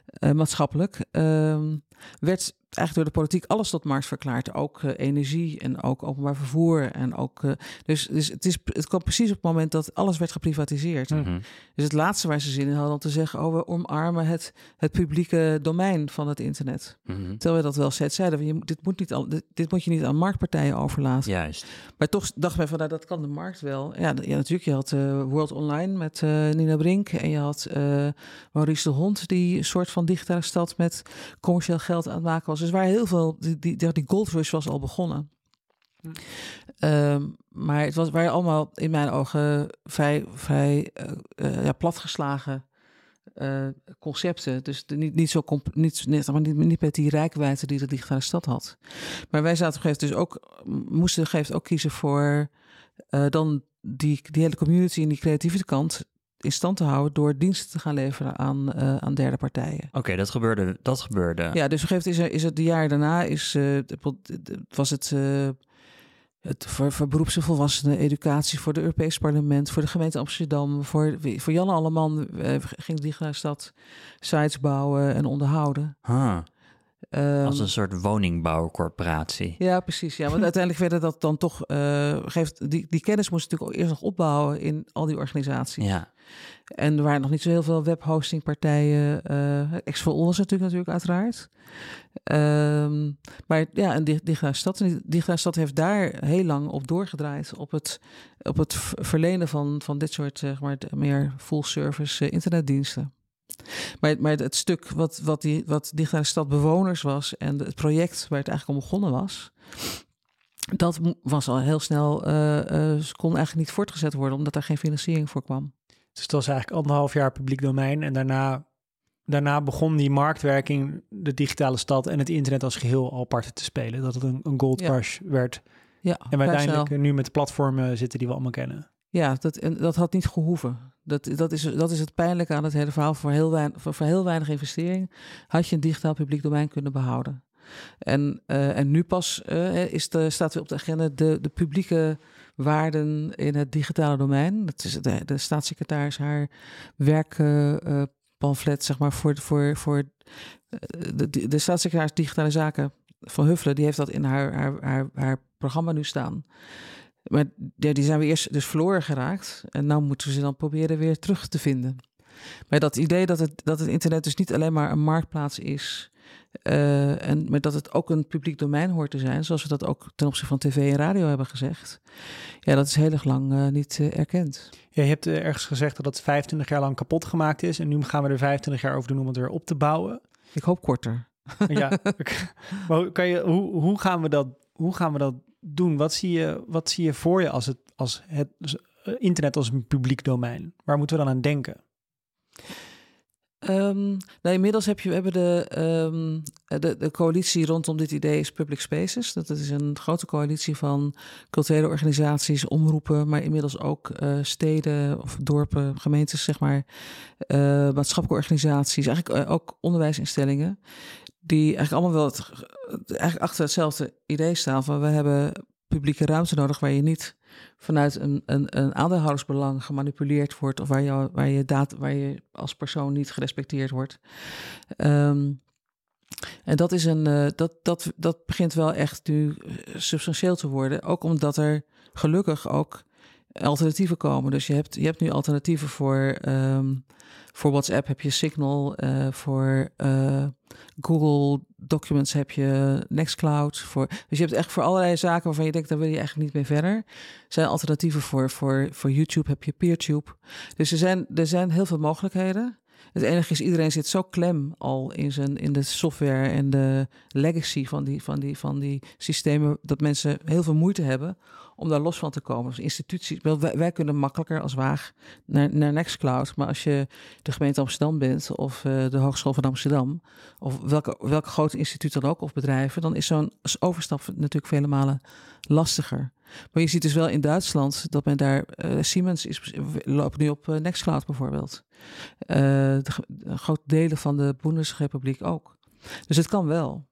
eh, maatschappelijk, ehm, werd eigenlijk door de politiek alles tot markt verklaard. Ook eh, energie en ook openbaar vervoer. En ook, eh, dus dus het, is, het kwam precies op het moment dat alles werd geprivatiseerd. Mhm. Dus het laatste waar ze zin in hadden om te zeggen, oh, we omarmen het, het publieke domein van het internet. Mhm. Terwijl we dat wel steeds zeiden, je, dit, moet niet al, dit, dit moet je niet aan marktpartijen overlaten. Juist. Maar toch dachten wij van, nou, dat kan de markt wel. Ja, natuurlijk, je had eh, World Online met Nina Brink. En je had Maurice de Hond, die een soort van digitale stad met commercieel geld aan het maken was. Dus waar heel veel, die, die, die gold rush was al begonnen. Hm. Ehm, maar het was, waren allemaal in mijn ogen vrij, vrij eh, eh, ja, platgeslagen eh, concepten. Dus de, niet, niet zo comp- niet, niet, maar niet, niet met die rijkwijde die de digitale stad had. Maar wij zaten op een gegeven moment dus ook, moesten op een gegeven moment ook kiezen voor dan die, die hele community en die creatieve kant in stand te houden door diensten te gaan leveren aan, eh, aan derde partijen. Oké, dat gebeurde. Dat gebeurde. Ja, dus op een gegeven moment is, er, is het de jaar daarna is, eh, was het, eh, het voor, voor beroeps- en volwassenen educatie voor het Europees Parlement, voor de gemeente Amsterdam, voor, voor Jan Alleman ging die stad sites bouwen en onderhouden. Huh. Ehm, Als een soort woningbouwcorporatie. Ja, precies. Ja, want uiteindelijk werd dat dan toch uh, geeft die, die kennis moest natuurlijk eerst nog opbouwen in al die organisaties. Ja. En er waren nog niet zo heel veel webhostingpartijen. Uh, Exfol was natuurlijk natuurlijk uiteraard. Um, maar ja, en Digitale Stad, Digitale Stad heeft daar heel lang op doorgedraaid. Op het, op het verlenen van, van dit soort zeg maar, meer full service uh, internetdiensten. Maar, maar het stuk wat, wat, die, wat Digitale Stad bewoners was en het project waar het eigenlijk om begonnen was, dat was al heel snel, uh, kon eigenlijk niet voortgezet worden, omdat daar geen financiering voor kwam. Dus het was eigenlijk anderhalf jaar publiek domein en daarna, daarna begon die marktwerking, de digitale stad en het internet als geheel al parten te spelen. Dat het een, een gold rush werd. Ja, en uiteindelijk nu met de platformen zitten die we allemaal kennen. Ja, dat, en dat had niet gehoeven. Dat, dat, is, dat is het pijnlijke aan het hele verhaal. Voor heel, weinig, voor, voor heel weinig investering had je een digitaal publiek domein kunnen behouden. En, uh, en nu pas uh, is de, staat weer op de agenda de, de publieke waarden in het digitale domein. Dat is de, de staatssecretaris haar werkpamflet, uh, zeg maar, voor, voor, voor de, de staatssecretaris Digitale Zaken van Huffelen, die heeft dat in haar, haar, haar, haar programma nu staan. Maar die zijn we eerst dus verloren geraakt. En nu moeten we ze dan proberen weer terug te vinden. Maar dat idee dat het, dat het internet dus niet alleen maar een marktplaats is. Uh, en, maar dat het ook een publiek domein hoort te zijn. Zoals we dat ook ten opzichte van tv en radio hebben gezegd. Ja, dat is heel erg lang uh, niet uh, erkend. Ja, je hebt ergens gezegd dat het 25 jaar lang kapot gemaakt is. En nu gaan we er 25 jaar over doen om het weer op te bouwen. Ik hoop korter. Ja, maar kan je, hoe, hoe, gaan we dat, hoe gaan we dat doen? Wat zie je, wat zie je voor je als het, als het internet als een publiek domein? Waar moeten we dan aan denken? Um, nou, inmiddels heb je, we hebben de, um, de, de coalitie rondom dit idee is Public Spaces. Dat is een grote coalitie van culturele organisaties, omroepen, maar inmiddels ook uh, steden of dorpen, gemeentes, zeg maar, uh, maatschappelijke organisaties, eigenlijk uh, ook onderwijsinstellingen, die eigenlijk allemaal wel het, eigenlijk achter hetzelfde idee staan van we hebben publieke ruimte nodig waar je niet vanuit een, een, een aandeelhoudersbelang gemanipuleerd wordt of waar je, waar, je data, waar je als persoon niet gerespecteerd wordt. Um, en dat, is een, uh, dat, dat, dat begint wel echt nu substantieel te worden. Ook omdat er gelukkig ook alternatieven komen. Dus je hebt, je hebt nu alternatieven voor, um, voor WhatsApp heb je Signal, uh, voor uh, Google Documents heb je Nextcloud. Voor, dus je hebt echt voor allerlei zaken waarvan je denkt, daar wil je eigenlijk niet mee verder. Er zijn alternatieven voor, voor, voor YouTube heb je PeerTube. Dus er zijn, er zijn heel veel mogelijkheden. Het enige is, iedereen zit zo klem al in, zijn, in de software en de legacy van die, van, die, van die systemen, dat mensen heel veel moeite hebben om daar los van te komen. Dus instituties, wij, kunnen makkelijker als Waag naar, naar Nextcloud, maar als je de gemeente Amsterdam bent of uh, de Hogeschool van Amsterdam, of welke, welke grote instituut dan ook, of bedrijven, dan is zo'n overstap natuurlijk vele malen lastiger. Maar je ziet dus wel in Duitsland dat men daar, uh, Siemens is, loopt nu op uh, Nextcloud bijvoorbeeld. Grote delen van de Bundesrepubliek ook. Dus het kan wel.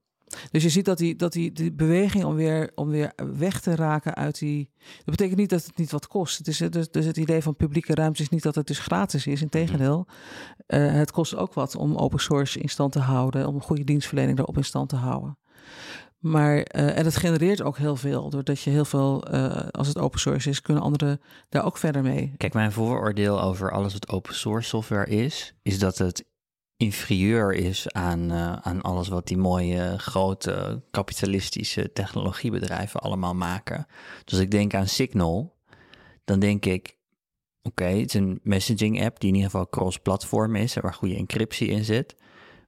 Dus je ziet dat die, dat die, die beweging om weer, om weer weg te raken uit die. Dat betekent niet dat het niet wat kost. Het is, dus, dus het idee van publieke ruimte is niet dat het dus gratis is. Integendeel, uh, het kost ook wat om open source in stand te houden, om goede dienstverlening daarop in stand te houden. Maar, uh, en het genereert ook heel veel, doordat je heel veel, uh, als het open source is, kunnen anderen daar ook verder mee. Kijk, mijn vooroordeel over alles wat open source software is, is dat het inferieur is aan, uh, aan alles wat die mooie grote kapitalistische technologiebedrijven allemaal maken. Dus ik denk aan Signal, dan denk ik, oké, het is een messaging app die in ieder geval cross-platform is, waar goede encryptie in zit.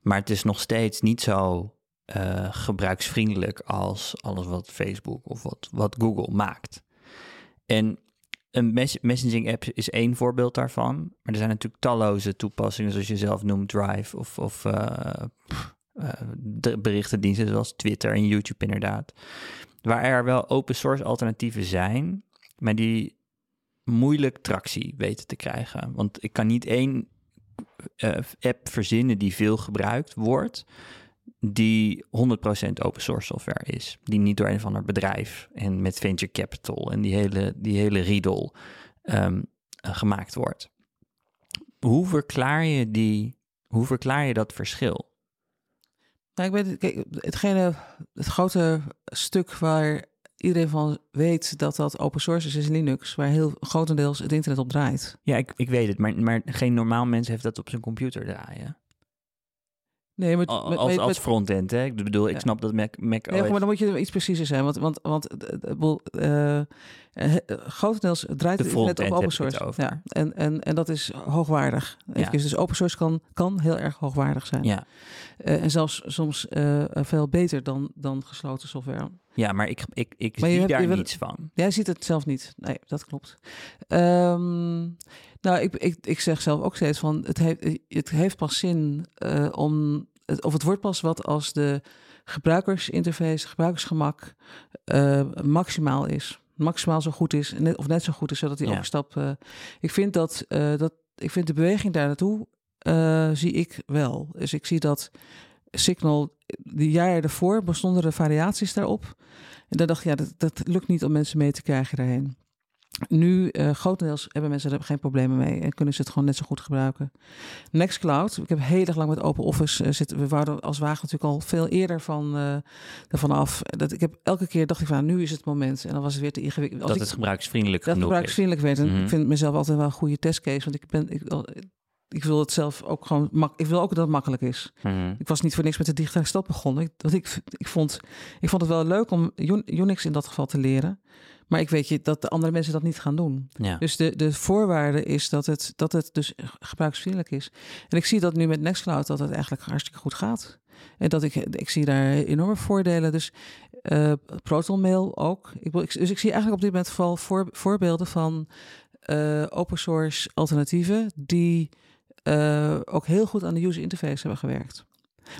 Maar het is nog steeds niet zo uh, gebruiksvriendelijk als alles wat Facebook of wat, wat Google maakt. En een mes messaging app is één voorbeeld daarvan. Maar er zijn natuurlijk talloze toepassingen, zoals je zelf noemt, Drive of, of uh, de berichtendiensten zoals Twitter en YouTube inderdaad. Waar er wel open source alternatieven zijn, maar die moeilijk tractie weten te krijgen. Want ik kan niet één uh, app verzinnen die veel gebruikt wordt, die 100% open source software is. Die niet door een of ander bedrijf en met venture capital en die hele, die hele riedel um, uh, gemaakt wordt. Hoe verklaar je die, hoe verklaar je dat verschil? Nou, ik weet, kijk, hetgene, het grote stuk waar iedereen van weet dat dat open source is, is Linux, waar heel grotendeels het internet op draait. Ja, ik, ik weet het, maar, maar geen normaal mens heeft dat op zijn computer draaien. Nee, met, Al- met- Als, met- als met- frontend, hè? Ik bedoel, ik Ja. snap dat Mac, Mac Nee, OS... maar dan moet je iets preciezer zijn. Want, want, want bedoel, eh, grotendeels draait het internet op open source. over. Ja, en, en, en dat is hoogwaardig. Eventjes, Dus open source kan, kan heel erg hoogwaardig zijn. Ja. Eh, en zelfs soms eh, veel beter dan, dan gesloten software. ja, maar ik, ik, ik Maar zie hebt- daar niets van. Jij ziet het zelf niet. Nee, dat klopt. Ehm, nou, ik, ik, ik zeg zelf ook steeds van het heeft, het heeft pas zin eh, om het, of het wordt pas wat als de gebruikersinterface, gebruikersgemak maximaal is. Maximaal zo goed is, net, of net zo goed is, zodat die Ja. overstap. ik vind dat, dat ik vind de beweging daar naartoe eh, zie ik wel. Dus ik zie dat Signal, de jaren ervoor bestonden er variaties daarop. En dan dacht ik, ja, dat, dat lukt niet om mensen mee te krijgen daarheen. Nu, eh grotendeels hebben mensen er geen problemen mee en kunnen ze het gewoon net zo goed gebruiken. Nextcloud, ik heb heel erg lang met Open Office uh, zitten. We waren als wagen natuurlijk al veel eerder van, uh, ervan af. Dat ik heb elke keer dacht ik van, nu is het moment. En dan was het weer te ingewikkeld. Dat het ik, gebruiksvriendelijk dat genoeg gebruiksvriendelijk werd. En Mhm. ik vind mezelf altijd wel een goede testcase, want ik ben... Ik, ik wil het zelf ook gewoon. mak- Ik wil ook dat het makkelijk is. Mhm. Ik was niet voor niks met de digitale stad begonnen. Ik, dat ik, ik, vond, ik vond het wel leuk om Un- Unix in dat geval te leren. Maar ik weet je dat de andere mensen dat niet gaan doen. Ja. Dus de, de voorwaarde is dat het, dat het dus gebruiksvriendelijk is. En ik zie dat nu met Nextcloud dat het eigenlijk hartstikke goed gaat. En dat ik, ik zie daar enorme voordelen. Dus eh ProtonMail ook. Ik, dus ik zie eigenlijk op dit moment vooral voor, voorbeelden van eh, open source alternatieven die eh, ook heel goed aan de user interface hebben gewerkt.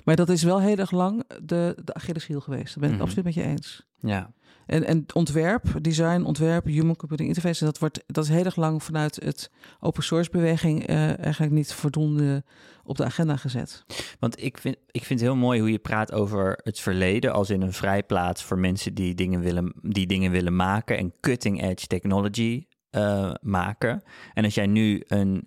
Maar dat is wel heel erg lang de, de Achilleshiel geweest. Dat ben ik Mhm. absoluut met je eens. ja. En, en ontwerp, design, ontwerp, human computing interface, dat, wordt, dat is heel erg lang vanuit het open source beweging eh, eigenlijk niet voldoende op de agenda gezet. Want ik vind, ik vind het heel mooi hoe je praat over het verleden als in een vrijplaats voor mensen die dingen willen, die dingen willen maken en cutting edge technology eh, maken. En als jij nu een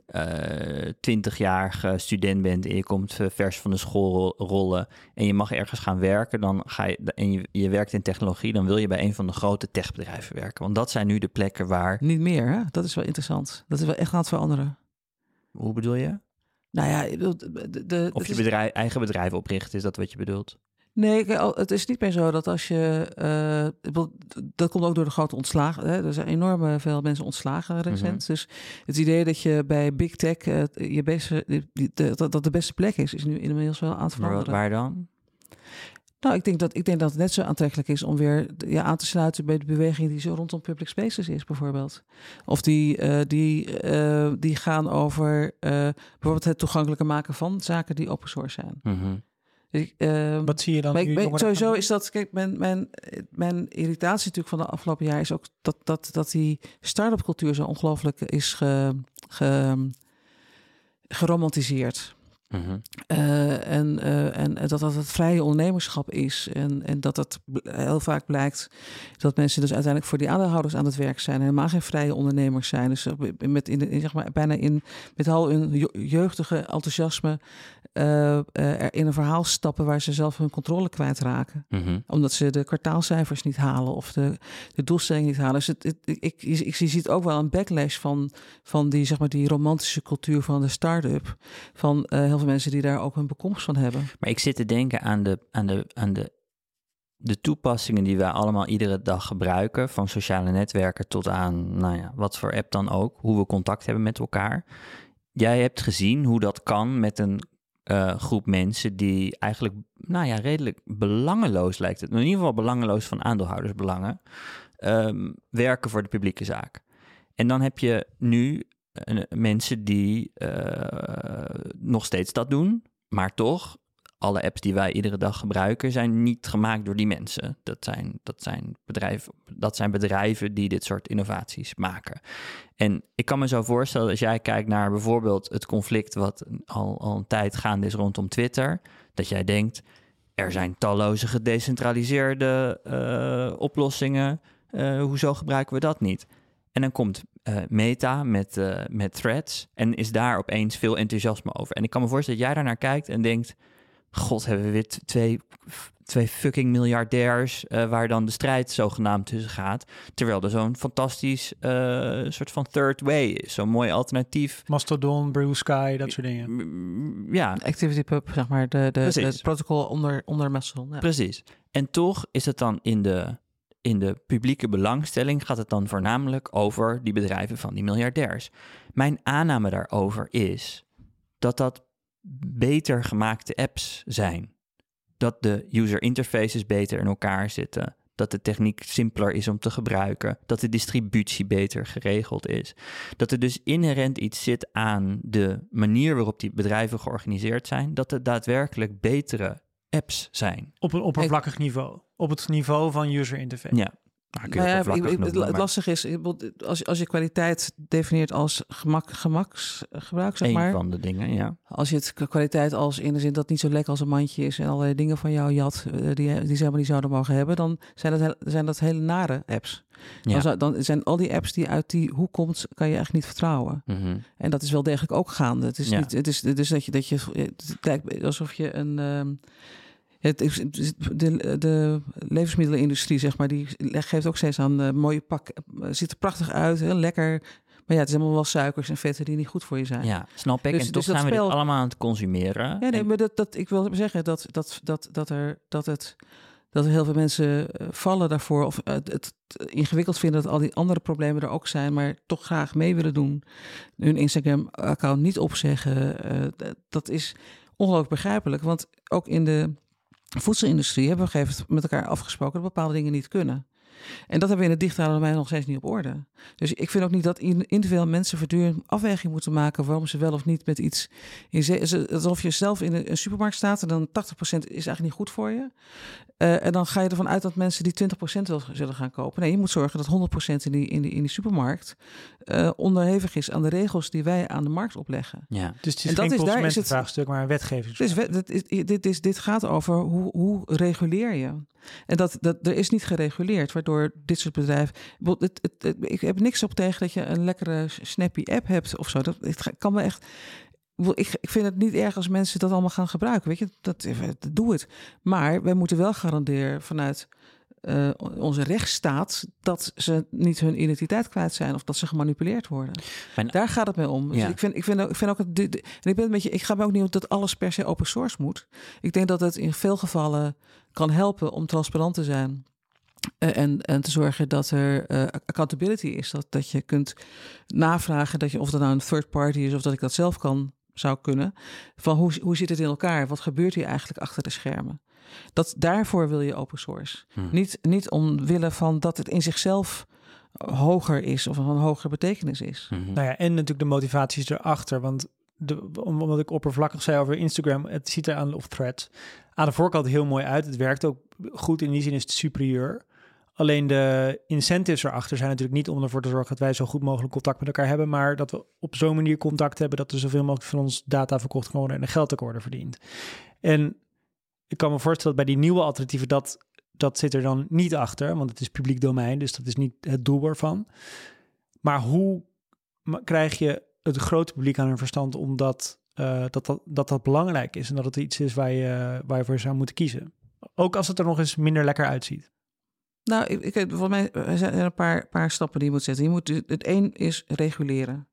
twintigjarige student bent en je komt eh, vers van de school ro- rollen en je mag ergens gaan werken, dan ga je en je, je werkt in technologie, dan wil je bij een van de grote techbedrijven werken. Want dat zijn nu de plekken waar. Niet meer, hè? dat is wel interessant. Dat is wel echt aan het veranderen. Hoe bedoel je? Nou ja, de, de, de- Of je bedrijf, eigen bedrijf opricht, is dat wat je bedoelt? Nee, kijk, al- het is niet meer zo dat als je. eh, dat komt ook door de grote ontslagen. Hè? Er zijn enorm veel mensen ontslagen recent. Mhm. Dus het idee dat je bij big tech eh, je beste, dat dat de beste plek is, is nu inmiddels wel aan het veranderen. waar dan? Nou, ik denk, dat, ik denk dat het net zo aantrekkelijk is om weer ja, aan te sluiten bij de beweging die zo rondom public spaces is, bijvoorbeeld. Of die, eh, die, eh, die gaan over eh, bijvoorbeeld het toegankelijker maken van zaken die open source zijn. Mhm. Ik, ehm, Wat zie je dan ik, ben- sowieso is dat, kijk, mijn, mijn, mijn irritatie natuurlijk van de afgelopen jaar is ook dat, dat, dat die start-up cultuur zo ongelooflijk is ge, ge, geromantiseerd. Mhm. Eh, en, eh, en dat dat het vrije ondernemerschap is. En, en dat het bl- heel vaak blijkt dat mensen dus uiteindelijk voor die aandeelhouders aan het werk zijn. En helemaal geen vrije ondernemers zijn. Dus eh, met in, zeg maar, bijna in, met al hun je- jeugdige enthousiasme eh, eh, er in een verhaal stappen waar ze zelf hun controle kwijtraken Mhm. omdat ze de kwartaalcijfers niet halen of de, de doelstelling niet halen. Dus het, het- ik, ik, zie ziet ook wel een backlash van, van die, zeg maar, die romantische cultuur van de start-up. Van eh, heel veel mensen die daar ook een bekomst van hebben. Maar ik zit te denken aan de, aan de, aan de, de toepassingen die wij allemaal iedere dag gebruiken. Van sociale netwerken tot aan, nou ja, wat voor app dan ook. Hoe we contact hebben met elkaar. Jij hebt gezien hoe dat kan met een eh, groep mensen die eigenlijk, nou ja, redelijk belangeloos lijkt het. In ieder geval belangeloos van aandeelhoudersbelangen. ehm, werken voor de publieke zaak. En dan heb je nu eh, mensen die eh, nog steeds dat doen, maar toch, alle apps die wij iedere dag gebruiken zijn niet gemaakt door die mensen. Dat zijn, dat zijn, bedrijven, dat zijn bedrijven die dit soort innovaties maken. En ik kan me zo voorstellen, als jij kijkt naar bijvoorbeeld het conflict wat al, al een tijd gaande is rondom Twitter, dat jij denkt, er zijn talloze gedecentraliseerde eh, oplossingen. Eh, hoezo gebruiken we dat niet? En dan komt eh, Meta met, met threads en is daar opeens veel enthousiasme over. En ik kan me voorstellen dat jij daar naar kijkt en denkt, god, hebben we weer twee, twee fucking miljardairs eh, waar dan de strijd zogenaamd tussen gaat. Terwijl er zo'n fantastisch eh, soort van third way is. Zo'n mooi alternatief. Mastodon, Blue Sky, dat soort dingen. Ja, Activity Pub, zeg maar, de, de, de, Precies. het protocol onder, onder Mastodon. Ja. Precies. En toch is het dan in de, in de publieke belangstelling gaat het dan voornamelijk over die bedrijven van die miljardairs. Mijn aanname daarover is dat dat beter gemaakte apps zijn. Dat de user interfaces beter in elkaar zitten. Dat de techniek simpeler is om te gebruiken. Dat de distributie beter geregeld is. Dat er dus inherent iets zit aan de manier waarop die bedrijven georganiseerd zijn. Dat er daadwerkelijk betere apps zijn. Op een oppervlakkig niveau. Op het niveau van user interface. Ja. Nou, kun je Nou ja, oppervlakkig ik- ik- noemen, het, het lastige is, als, je- als je kwaliteit definieert als gemak, gemaksgebruik, zeg maar. van de dingen, ja. Als je het kwaliteit als in de zin dat het niet zo lekker als een mandje is en allerlei dingen van jou jat eh, die, die ze helemaal niet zouden mogen hebben, dan zijn dat, zijn dat hele nare apps. Ja. Dan, zou- dan zijn al die apps die uit die hoek komt, kan je echt niet vertrouwen. Mhm. En dat is wel degelijk ook gaande. Het is Ja. niet, het is dus dat je dat je het lijkt alsof je een ehm, het de, de levensmiddelenindustrie, zeg maar, die geeft ook steeds aan eh, mooie pak. eh, ziet er prachtig uit, heel lekker. Maar ja, het is allemaal wel suikers en vetten die niet goed voor je zijn. ja, snap ik. Dus- en dus toch dat zijn we dit allemaal aan het consumeren. Ja, nee, En- maar dat, dat, ik wil zeggen dat, dat, dat, dat, er, dat, het, dat er heel veel mensen eh, vallen daarvoor. Of het, het ingewikkeld vinden dat al die andere problemen er ook zijn. Maar toch graag mee willen doen. Hun Instagram-account niet opzeggen. dat is ongelooflijk begrijpelijk. Want ook in de voedselindustrie hebben we gegeven met elkaar afgesproken dat bepaalde dingen niet kunnen. En dat hebben we in het digitale domein nog steeds niet op orde. Dus ik vind ook niet dat in- individueel mensen voortdurend afweging moeten maken waarom ze wel of niet met iets in Alsof je zelf in een supermarkt staat en dan 80% is eigenlijk niet goed voor je. Eh, en dan ga je ervan uit dat mensen die 20% wel zullen gaan kopen. Nee, je moet zorgen dat 100% in die, in die, in die supermarkt eh, onderhevig is aan de regels die wij aan de markt opleggen. ja. Dus het is En dat geen is- daar is het- consumentenvraagstuk, maar een wetgevingsvraagstuk. Dus we- dit, is- dit, is, dit gaat over hoe, hoe reguleer je. En dat, dat, er is niet gereguleerd, waardoor dit soort bedrijven. bijvoorbeeld Het, het, het- ik heb niks op tegen dat je een lekkere snappy app hebt of zo. Dat het kan me echt. Ik Ik, vind het niet erg als mensen dat allemaal gaan gebruiken. Weet je, dat, dat doe het. Maar wij moeten wel garanderen vanuit eh, onze rechtsstaat dat ze niet hun identiteit kwijt zijn of dat ze gemanipuleerd worden. Mijn- Daar gaat het mee om. Dus ik, vind, ik, vind ook, ik vind ook het, de- de- en ik ben een beetje, ik ga me ook niet dat alles per se open source moet. Ik denk dat het in veel gevallen kan helpen om transparant te zijn. Eh, en, en te zorgen dat er eh, accountability is. Dat, dat je kunt navragen dat je, of dat nou een third party is of dat ik dat zelf kan zou kunnen. Van hoe, hoe zit het in elkaar? Wat gebeurt hier eigenlijk achter de schermen? Dat, daarvoor wil je open source. Hm. Niet, niet omwille van dat het in zichzelf hoger is of van hogere betekenis is. Mhm. Nou ja, en natuurlijk de motivaties erachter. Want de, om- omdat ik oppervlakkig zei over Instagram, het ziet er aan of threads aan de voorkant heel mooi uit. Het werkt ook goed. In die zin is het superieur. Alleen de incentives erachter zijn natuurlijk niet om ervoor te zorgen dat wij zo goed mogelijk contact met elkaar hebben, maar dat we op zo'n manier contact hebben dat er zoveel mogelijk van ons data verkocht worden en er geld ook worden verdiend. En ik kan me voorstellen dat bij die nieuwe alternatieven dat dat zit er dan niet achter, want het is publiek domein, dus dat is niet het doel ervan. Maar hoe krijg je het grote publiek aan hun verstand omdat eh, dat, dat, dat dat belangrijk is en dat het iets is waar je, waar je voor zou moeten kiezen? Ook als het er nog eens minder lekker uitziet. Nou, ik, ik, volgens mij er zijn er een paar, paar stappen die je moet zetten. Je moet, het één is reguleren.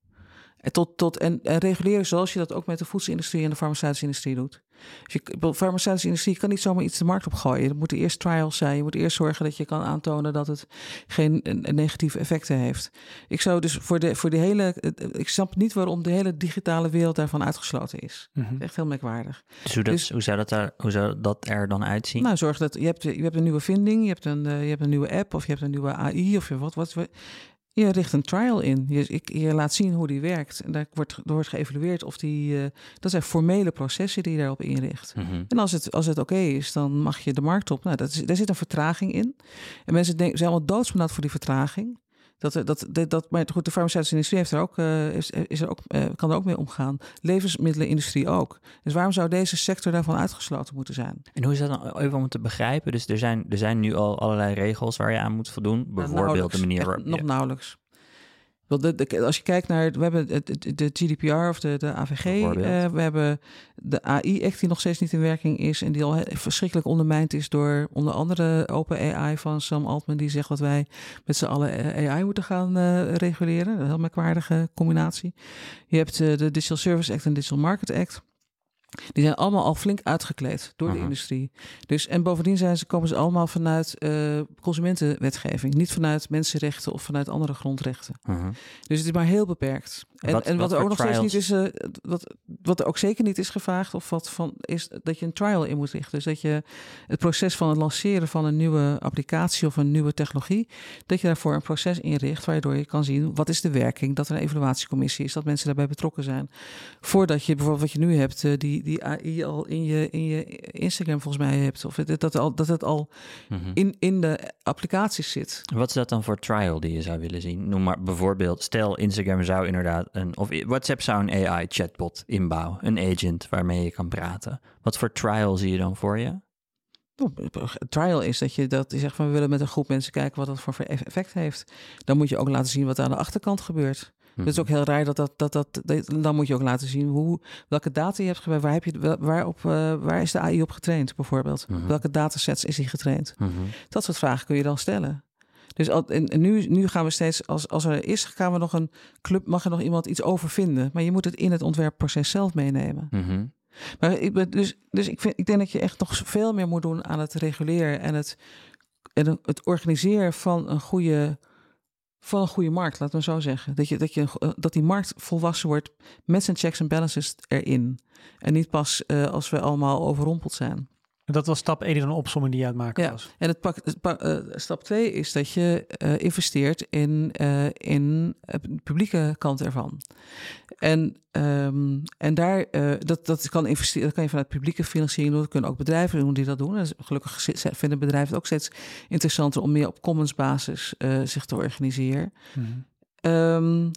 En, tot, tot, en, en reguleren zoals je dat ook met de voedselindustrie en de farmaceutische industrie doet. Dus je, de farmaceutische industrie kan niet zomaar iets de markt opgooien. Er moeten eerst trials zijn. Je moet eerst zorgen dat je kan aantonen dat het geen negatieve effecten heeft. Ik zou dus voor de, voor de hele. Ik snap niet waarom de hele digitale wereld daarvan uitgesloten is. Mhm. Is echt heel merkwaardig. Dus hoe, dat, Dus- hoe, zou dat er, hoe zou dat er dan uitzien? Nou, zorg dat je hebt, je hebt een nieuwe vinding, je hebt een, eh, je hebt een nieuwe app of je hebt een nieuwe AI of je wat, wat. Je richt een trial in. Je, ik, je laat zien hoe die werkt. En daar wordt, er wordt geëvalueerd of die. eh, dat zijn formele processen die je daarop inricht. Mhm. En als het, als het oké is, dan mag je de markt op. Nou, dat is, daar zit een vertraging in. En mensen denken, zijn allemaal doodsbenauwd voor die vertraging. Dat, er- dat, dat, dat, maar goed, de farmaceutische industrie heeft er ook, eh, is, is er ook, eh, kan er ook mee omgaan. Levensmiddelenindustrie ook. Dus waarom zou deze sector daarvan uitgesloten moeten zijn? En hoe is dat dan even om te begrijpen? Dus er zijn, er zijn nu al allerlei regels waar je aan moet voldoen. Bijvoorbeeld de manier waarop Nog nauwelijks. Want de, de- als je kijkt naar, we hebben het- de GDPR of de, de AVG, we hebben de AI-act die nog steeds niet in werking is en die al verschrikkelijk ondermijnd is door onder andere OpenAI van Sam Altman, die zegt dat wij met z'n allen eh, AI moeten gaan eh, reguleren. Een heel merkwaardige combinatie. Je hebt eh, de Digital Service Act en Digital Market Act. Die zijn allemaal al flink uitgekleed door de industrie. Dus, en bovendien zijn ze, komen ze allemaal vanuit eh, consumentenwetgeving. Niet vanuit mensenrechten of vanuit andere grondrechten. Dus het is maar heel beperkt. En Wat- en wat, wat er ook nog steeds niet is, eh, wat, wat er ook zeker niet is gevraagd, of wat van is dat je een trial in moet richten. Dus dat je het proces van het lanceren van een nieuwe applicatie of een nieuwe technologie, dat je daarvoor een proces inricht waardoor je kan zien wat is de werking, dat er een evaluatiecommissie is, dat mensen daarbij betrokken zijn. Voordat je bijvoorbeeld wat je nu hebt, eh, die, die AI al in je, in je Instagram volgens mij hebt, of het, dat, al, dat het al Mhm. in, in de applicaties zit. Wat is dat dan voor trial die je zou willen zien? Noem maar bijvoorbeeld, stel Instagram zou inderdaad een, of WhatsApp zou een AI-chatbot inbouwen, een agent waarmee je kan praten. Wat voor trial zie je dan voor je? Nou, trial is dat je dat je zegt van we willen met een groep mensen kijken wat dat voor effect heeft. Dan moet je ook laten zien wat aan de achterkant gebeurt. Het is ook heel raar dat dat, dat, dat, dat- Dan moet je ook laten zien hoe, welke data je hebt gebruikt. Waar, heb je, wel- waar, op, eh, waar is de AI op getraind, bijvoorbeeld? Mhm. Welke datasets is hij getraind? Mhm. Dat soort vragen kun je dan stellen. Dus al, en, en nu, nu gaan we steeds, als, als er is, gaan we nog een club, mag er nog iemand iets over vinden. Maar je moet het in het ontwerpproces zelf meenemen. Mhm. Maar ik, dus, dus ik, vind, ik denk dat je echt nog veel meer moet doen aan het reguleren en het, en het organiseren van een goede, van een goede markt, laten we zo zeggen. Dat, je, dat, je, dat die markt volwassen wordt met zijn checks en balances erin. En niet pas eh, als we allemaal overrompeld zijn. Dat was stap 1 in een opsomming die je aan het maken Ja. was. En het pak, het eh, stap twee is dat je eh, investeert in, eh, in de publieke kant ervan. En, ehm, en daar, dat, dat, kan investeren, dat kan je vanuit publieke financiering doen. Dat kunnen ook bedrijven doen die dat doen. En gelukkig vinden bedrijven het ook steeds interessanter om meer op commons-basis eh, zich te organiseren. Ehm,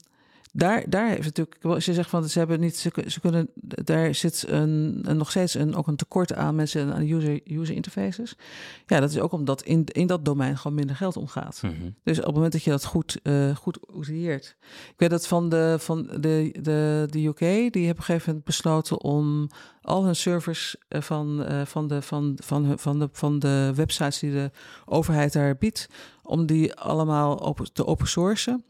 daar, daar heeft natuurlijk, als je zegt van ze hebben niet, ze, ze kunnen, daar zit een, een, nog steeds een, ook een tekort aan mensen aan user, user interfaces. Ja, dat is ook omdat in, in dat domein gewoon minder geld omgaat. Mhm. Dus op het moment dat je dat goed, eh goed. Ik weet dat van de, van de, de, de UK, die hebben op een gegeven moment besloten om al hun servers eh, van, eh, van, de, van, van, hun- van, de, van de websites die de overheid daar biedt, om die allemaal open, te open sourcen.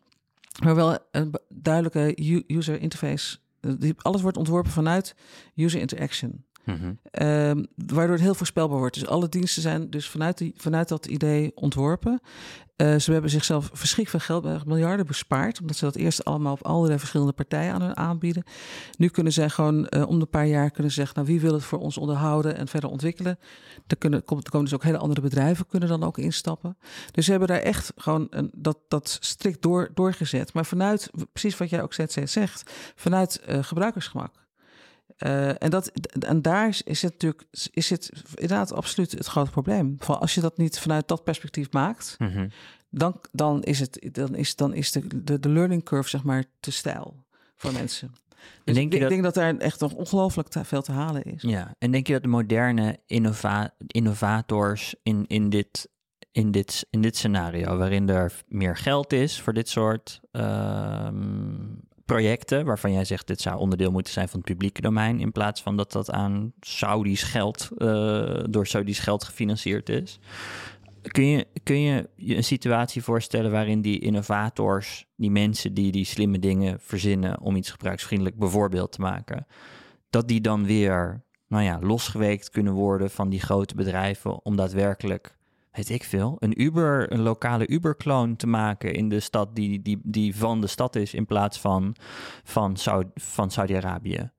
Maar wel een duidelijke user interface. Eh, alles wordt ontworpen vanuit user interaction. Mhm. Ehm, waardoor het heel voorspelbaar wordt. Dus alle diensten zijn dus vanuit, die, vanuit dat idee ontworpen. Eh, ze hebben zichzelf verschrikkelijk veel geld, eh, miljarden bespaard. Omdat ze dat eerst allemaal op allerlei verschillende partijen aan hun aanbieden. Nu kunnen zij gewoon eh, om de paar jaar kunnen zeggen... nou, wie wil het voor ons onderhouden en verder ontwikkelen? Er, kunnen, komen dus ook hele andere bedrijven kunnen dan ook instappen. Dus ze hebben daar echt gewoon een, dat, dat strikt door, doorgezet. Maar vanuit, precies wat jij ook steeds zegt... vanuit gebruikersgemak. Eh, en, dat, en daar is is het natuurlijk is het inderdaad absoluut het grote probleem. Van als je dat niet vanuit dat perspectief maakt, Mhm. dan, dan is, het, dan is, dan is de, de, de learning curve zeg maar te stijl voor mensen. Dus denk ik, dat- denk dat daar echt nog ongelooflijk veel te halen is. Ja, en denk je dat de moderne innova innovators in, in, dit, in, dit, in dit scenario, waarin er meer geld is voor dit soort ehm, projecten, waarvan jij zegt dit zou onderdeel moeten zijn van het publieke domein, in plaats van dat dat aan Saudi's geld, eh, door Saudi's geld gefinancierd is. Kun je, kun je een situatie voorstellen waarin die innovators, die mensen die die slimme dingen verzinnen om iets gebruiksvriendelijk bijvoorbeeld te maken, dat die dan weer, nou ja, losgeweekt kunnen worden van die grote bedrijven om daadwerkelijk, weet ik veel, een Uber, een lokale Uber-kloon te maken in de stad die, die, die van de stad is in plaats van van, Saudi- van Saudi-Arabië.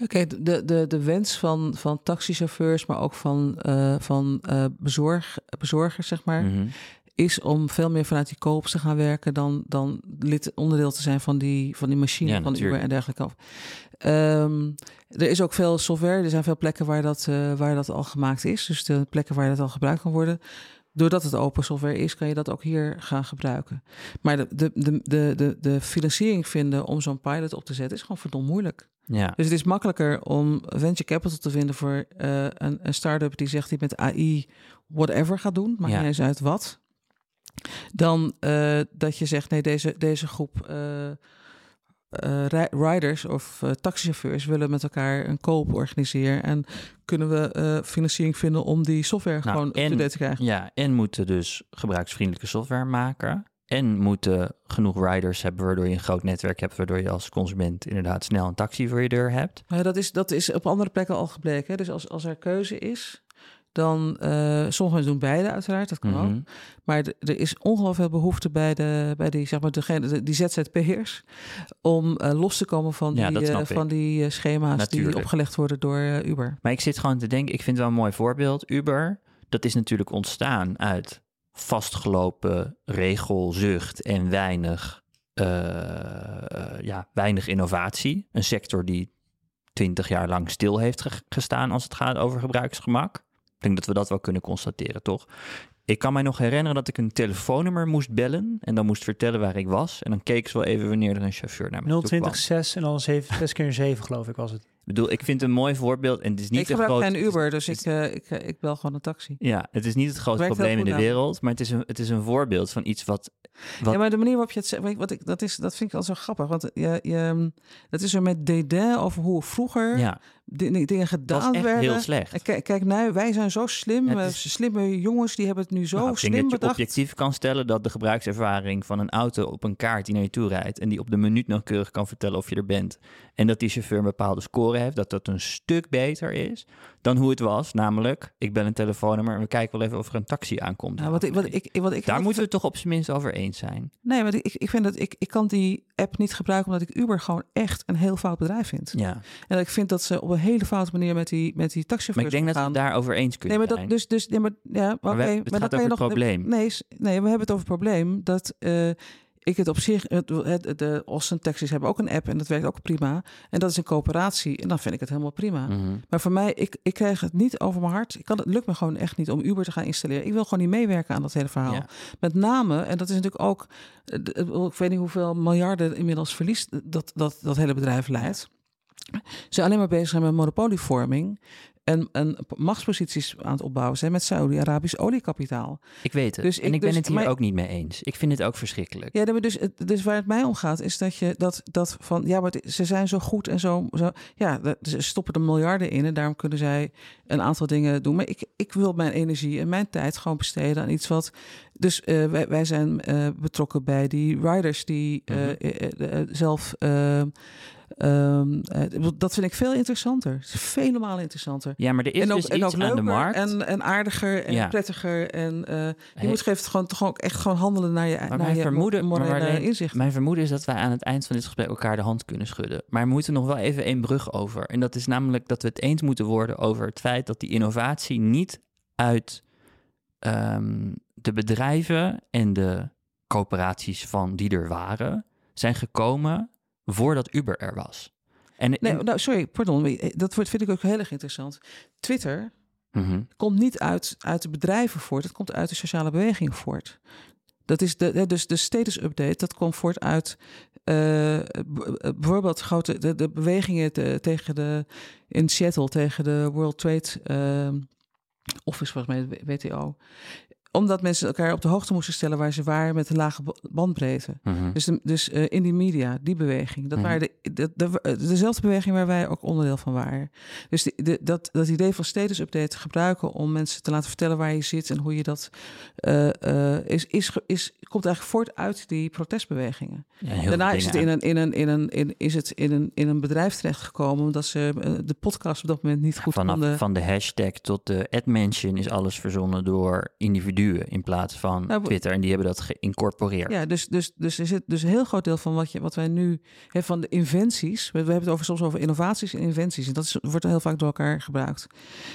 Oké, de, de, de wens van, van taxichauffeurs, maar ook van, eh, van eh, bezorg, bezorgers, zeg maar, Mhm. is om veel meer vanuit die koops te gaan werken dan, dan lid, onderdeel te zijn van die, van die machine Ja, van Uber natuurlijk. en dergelijke. Ehm, er is ook veel software, er zijn veel plekken waar dat, eh, waar dat al gemaakt is. Dus de plekken waar dat al gebruikt kan worden. Doordat het open software is, kan je dat ook hier gaan gebruiken. Maar de, de, de, de, de, de financiering vinden om zo'n pilot op te zetten is gewoon verdomd moeilijk. Ja, Dus het is makkelijker om venture capital te vinden voor eh, een, een start-up die zegt die met AI whatever gaat doen. Maakt Ja. niet eens uit wat. dan eh, dat je zegt: nee, deze, deze groep eh, ri- riders of eh, taxichauffeurs willen met elkaar een koop organiseren. En kunnen we eh, financiering vinden om die software Nou, gewoon en- te krijgen? Ja, en moeten dus gebruiksvriendelijke software maken. En moeten genoeg riders hebben waardoor je een groot netwerk hebt, waardoor je als consument inderdaad snel een taxi voor je deur hebt. Maar dat, is, dat is op andere plekken al gebleken. Hè? Dus als, als er keuze is, dan... eh sommige mensen doen beide uiteraard, dat kan ook. Mhm. Maar d- er is ongelooflijk veel behoefte bij, de, bij die, zeg maar, degene, de- die ZZP'ers... om eh, los te komen van Ja, die, eh, van die schema's Natuurlijk. die opgelegd worden door Uber. Maar ik zit gewoon te denken, ik vind het wel een mooi voorbeeld. Uber, dat is natuurlijk ontstaan uit vastgelopen regelzucht en weinig, ja, weinig innovatie. Een sector die twintig jaar lang stil heeft ge- gestaan als het gaat over gebruiksgemak. Ik denk dat we dat wel kunnen constateren, toch? Ik kan mij nog herinneren dat ik een telefoonnummer moest bellen en dan moest vertellen waar ik was. En dan keek ze wel even wanneer er een chauffeur naar me toe kwam. 026 en dan 7, 6 keer een 7 geloof ik was het. Ik bedoel, ik vind het een mooi voorbeeld en het is niet ik gebruik groot- geen Uber, dus het ik, eh, ik, eh, ik bel gewoon een taxi. Ja, het is niet het heel probleem in de aan. wereld, maar het is een, het is een voorbeeld van iets wat... wat Ja, maar de manier waarop je het zegt, wat ik, dat, is, dat vind ik al zo grappig. Want je, je, dat is er met dédain over hoe vroeger ja, dingen dat was gedaan echt werden. heel slecht. Kijk, kijk nou, wij zijn zo slim. Eh, is- Slimme jongens, die hebben het nu zo Nou, ik denk slim dat je bedacht. objectief kan stellen dat de gebruikservaring van een auto op een kaart die naar je toe rijdt en die op de minuut nauwkeurig kan vertellen of je er bent en dat die chauffeur een bepaalde score heeft, dat dat een stuk beter is dan hoe het was. Namelijk, ik bel een telefoonnummer en we kijken wel even of er een taxi aankomt. Nou, wat ik, wat ik, wat ik Daar moeten we toch op zijn minst over eens zijn. Nee, maar ik, ik vind dat ik, ik kan die app niet gebruiken omdat ik Uber gewoon echt een heel fout bedrijf vind. Ja, En dat ik vind dat ze op een hele foute manier met die, met die taxichauffeurs maar ik denk dat we daarover eens kunnen Nee, maar dat, dus, dus, nee, maar, ja, Maar oké, we- het maar gaat over nog, het probleem. Nee, nee, we hebben het over het probleem dat eh, ik het op zich, het, het, de Austin Taxis hebben ook een app en dat werkt ook prima. En dat is een coöperatie en dan vind ik het helemaal prima. Mhm. Maar voor mij, ik, ik krijg het niet over mijn hart. Ik kan, het lukt me gewoon echt niet om Uber te gaan installeren. Ik wil gewoon niet meewerken aan dat hele verhaal. Ja. Met name, en dat is natuurlijk ook, ik weet niet hoeveel miljarden inmiddels verlies dat dat, dat hele bedrijf leidt. Ze zijn alleen maar bezig zijn met monopolievorming en, en machtsposities aan het opbouwen zijn met Saudi-Arabisch oliekapitaal. Ik weet het. Dus en ik- ik ben dus- het hier maar- ook niet mee eens. Ik vind het ook verschrikkelijk. Ja, maar dus, dus waar het mij om gaat, is dat je dat, dat van ja, maar ze zijn zo goed en zo. zo ja, dat- ze stoppen er miljarden in en daarom kunnen zij een aantal dingen doen. Maar ik, ik wil mijn energie en mijn tijd gewoon besteden aan iets wat. Dus eh, wij, wij zijn eh, betrokken bij die riders die eh, Mhm. zelf. Eh, ehm, eh, dat vind ik veel interessanter. Vele malen interessanter. Ja, maar er is en ook, dus en iets aan de markt. en, en aardiger en Ja. prettiger. En eh, je Hey, moet geeft gewoon toch ook echt gewoon handelen naar je, Maar naar mijn je vermoeden- mo- morele inzicht. Mijn vermoeden is dat wij aan het eind van dit gesprek elkaar de hand kunnen schudden. Maar we moeten nog wel even één brug over. En dat is namelijk dat we het eens moeten worden over het feit dat die innovatie niet uit ehm, de bedrijven en de coöperaties van die er waren, zijn gekomen voordat Uber er was. En, Nee, en- nou, sorry, pardon. eh, Dat vind ik ook heel erg interessant. Twitter Mhm. komt niet uit, uit de bedrijven voort. Het komt uit de sociale beweging voort. Dat is de, dus de status update, dat komt voort uit eh, eh, bijvoorbeeld grote, de, de bewegingen te- tegen de, in Seattle tegen de World Trade eh, Office, volgens mij, WTO. Omdat mensen elkaar op de hoogte moesten stellen waar ze waren met een lage ba- bandbreedte. Mhm. Dus, de, dus eh, in die media, die beweging, dat Mhm. waren de, de, de- dezelfde beweging waar wij ook onderdeel van waren. Dus de, dat, dat idee van status update gebruiken om mensen te laten vertellen waar je zit en hoe je dat eh, eh, is, is, is, komt eigenlijk voort uit die protestbewegingen. Ja, Daarna is het, in een, in, een, in, een, in, is het in, een, in een bedrijf terechtgekomen omdat ze eh, de podcast op dat moment niet goed Vanaf konden. van de hashtag tot de ad-mention is alles verzonnen door individuen in plaats van Nou, Twitter. En die hebben dat geïncorporeerd. Ja, dus, dus, dus er zit dus een heel groot deel van wat, je, wat wij nu hebben van de inventies. We, we hebben het over, soms over innovaties en inventies. En dat is, wordt heel vaak door elkaar gebruikt.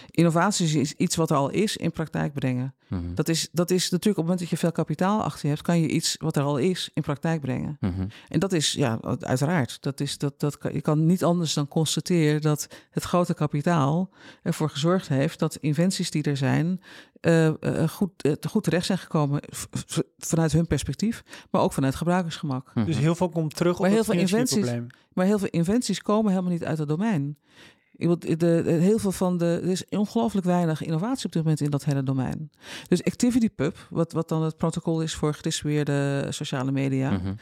Innovaties is iets wat er al is in praktijk brengen. Mhm. Dat is, dat is natuurlijk op het moment dat je veel kapitaal achter je hebt, kan je iets wat er al is in praktijk brengen. Mhm. En dat is, ja, uiteraard. Dat is, dat, dat kan, je kan niet anders dan constateren dat het grote kapitaal ervoor gezorgd heeft dat inventies die er zijn, eh, eh, goed, eh, goed terecht zijn gekomen vanuit hun perspectief, maar ook vanuit gebruikersgemak. Mhm. Dus heel veel komt terug op Maar het heel veel financiële inventies- probleem. Maar heel veel inventies komen helemaal niet uit het domein. De, de- heel veel van de. Er is ongelooflijk weinig innovatie op dit moment in dat hele domein. Dus ActivityPub, wat, wat dan het protocol is voor gedistribueerde sociale media. Mhm.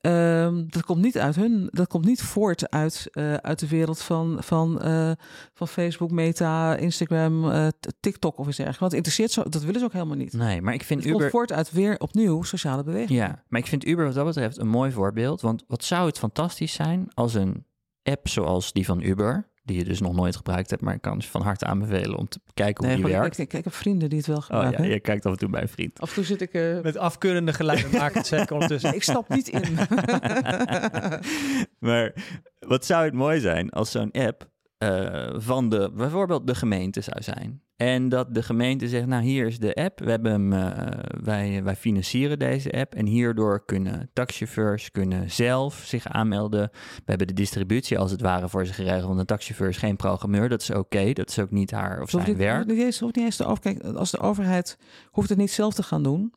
Ehm, dat komt niet uit hun. Dat komt niet voort uit, eh, uit de wereld van, van, eh, van Facebook, Meta, Instagram, eh, TikTok of iets dergelijks. Want interesseert zo. Dat willen ze ook helemaal niet. Nee, maar ik vind Het komt Uber... voort uit weer opnieuw sociale beweging. Ja, maar ik vind Uber wat dat betreft een mooi voorbeeld. Want wat zou het fantastisch zijn als een app zoals die van Uber... die je dus nog nooit gebruikt hebt... maar ik kan je van harte aanbevelen om te kijken hoe Nee, die ik, werkt. ik, ik heb vrienden die het wel Oh gebruiken. ja, je kijkt af en toe bij een vriend. Af en toe zit ik. eh, Met afkeurende geluiden maken zeg ik ondertussen. ik stap niet in. maar wat zou het mooi zijn als zo'n app eh, van de, bijvoorbeeld de gemeente zou zijn. En dat de gemeente zegt, nou hier is de app, we hebben hem, eh, wij, wij financieren deze app. En hierdoor kunnen taxichauffeurs kunnen zelf zich aanmelden. We hebben de distributie als het ware voor ze geregeld. Want een taxichauffeur is geen programmeur, dat is oké. Dat is ook niet haar of hoeft zijn werk. Niet eens, hoeft niet eens de over, kijk, als de overheid hoeft het niet zelf te gaan doen.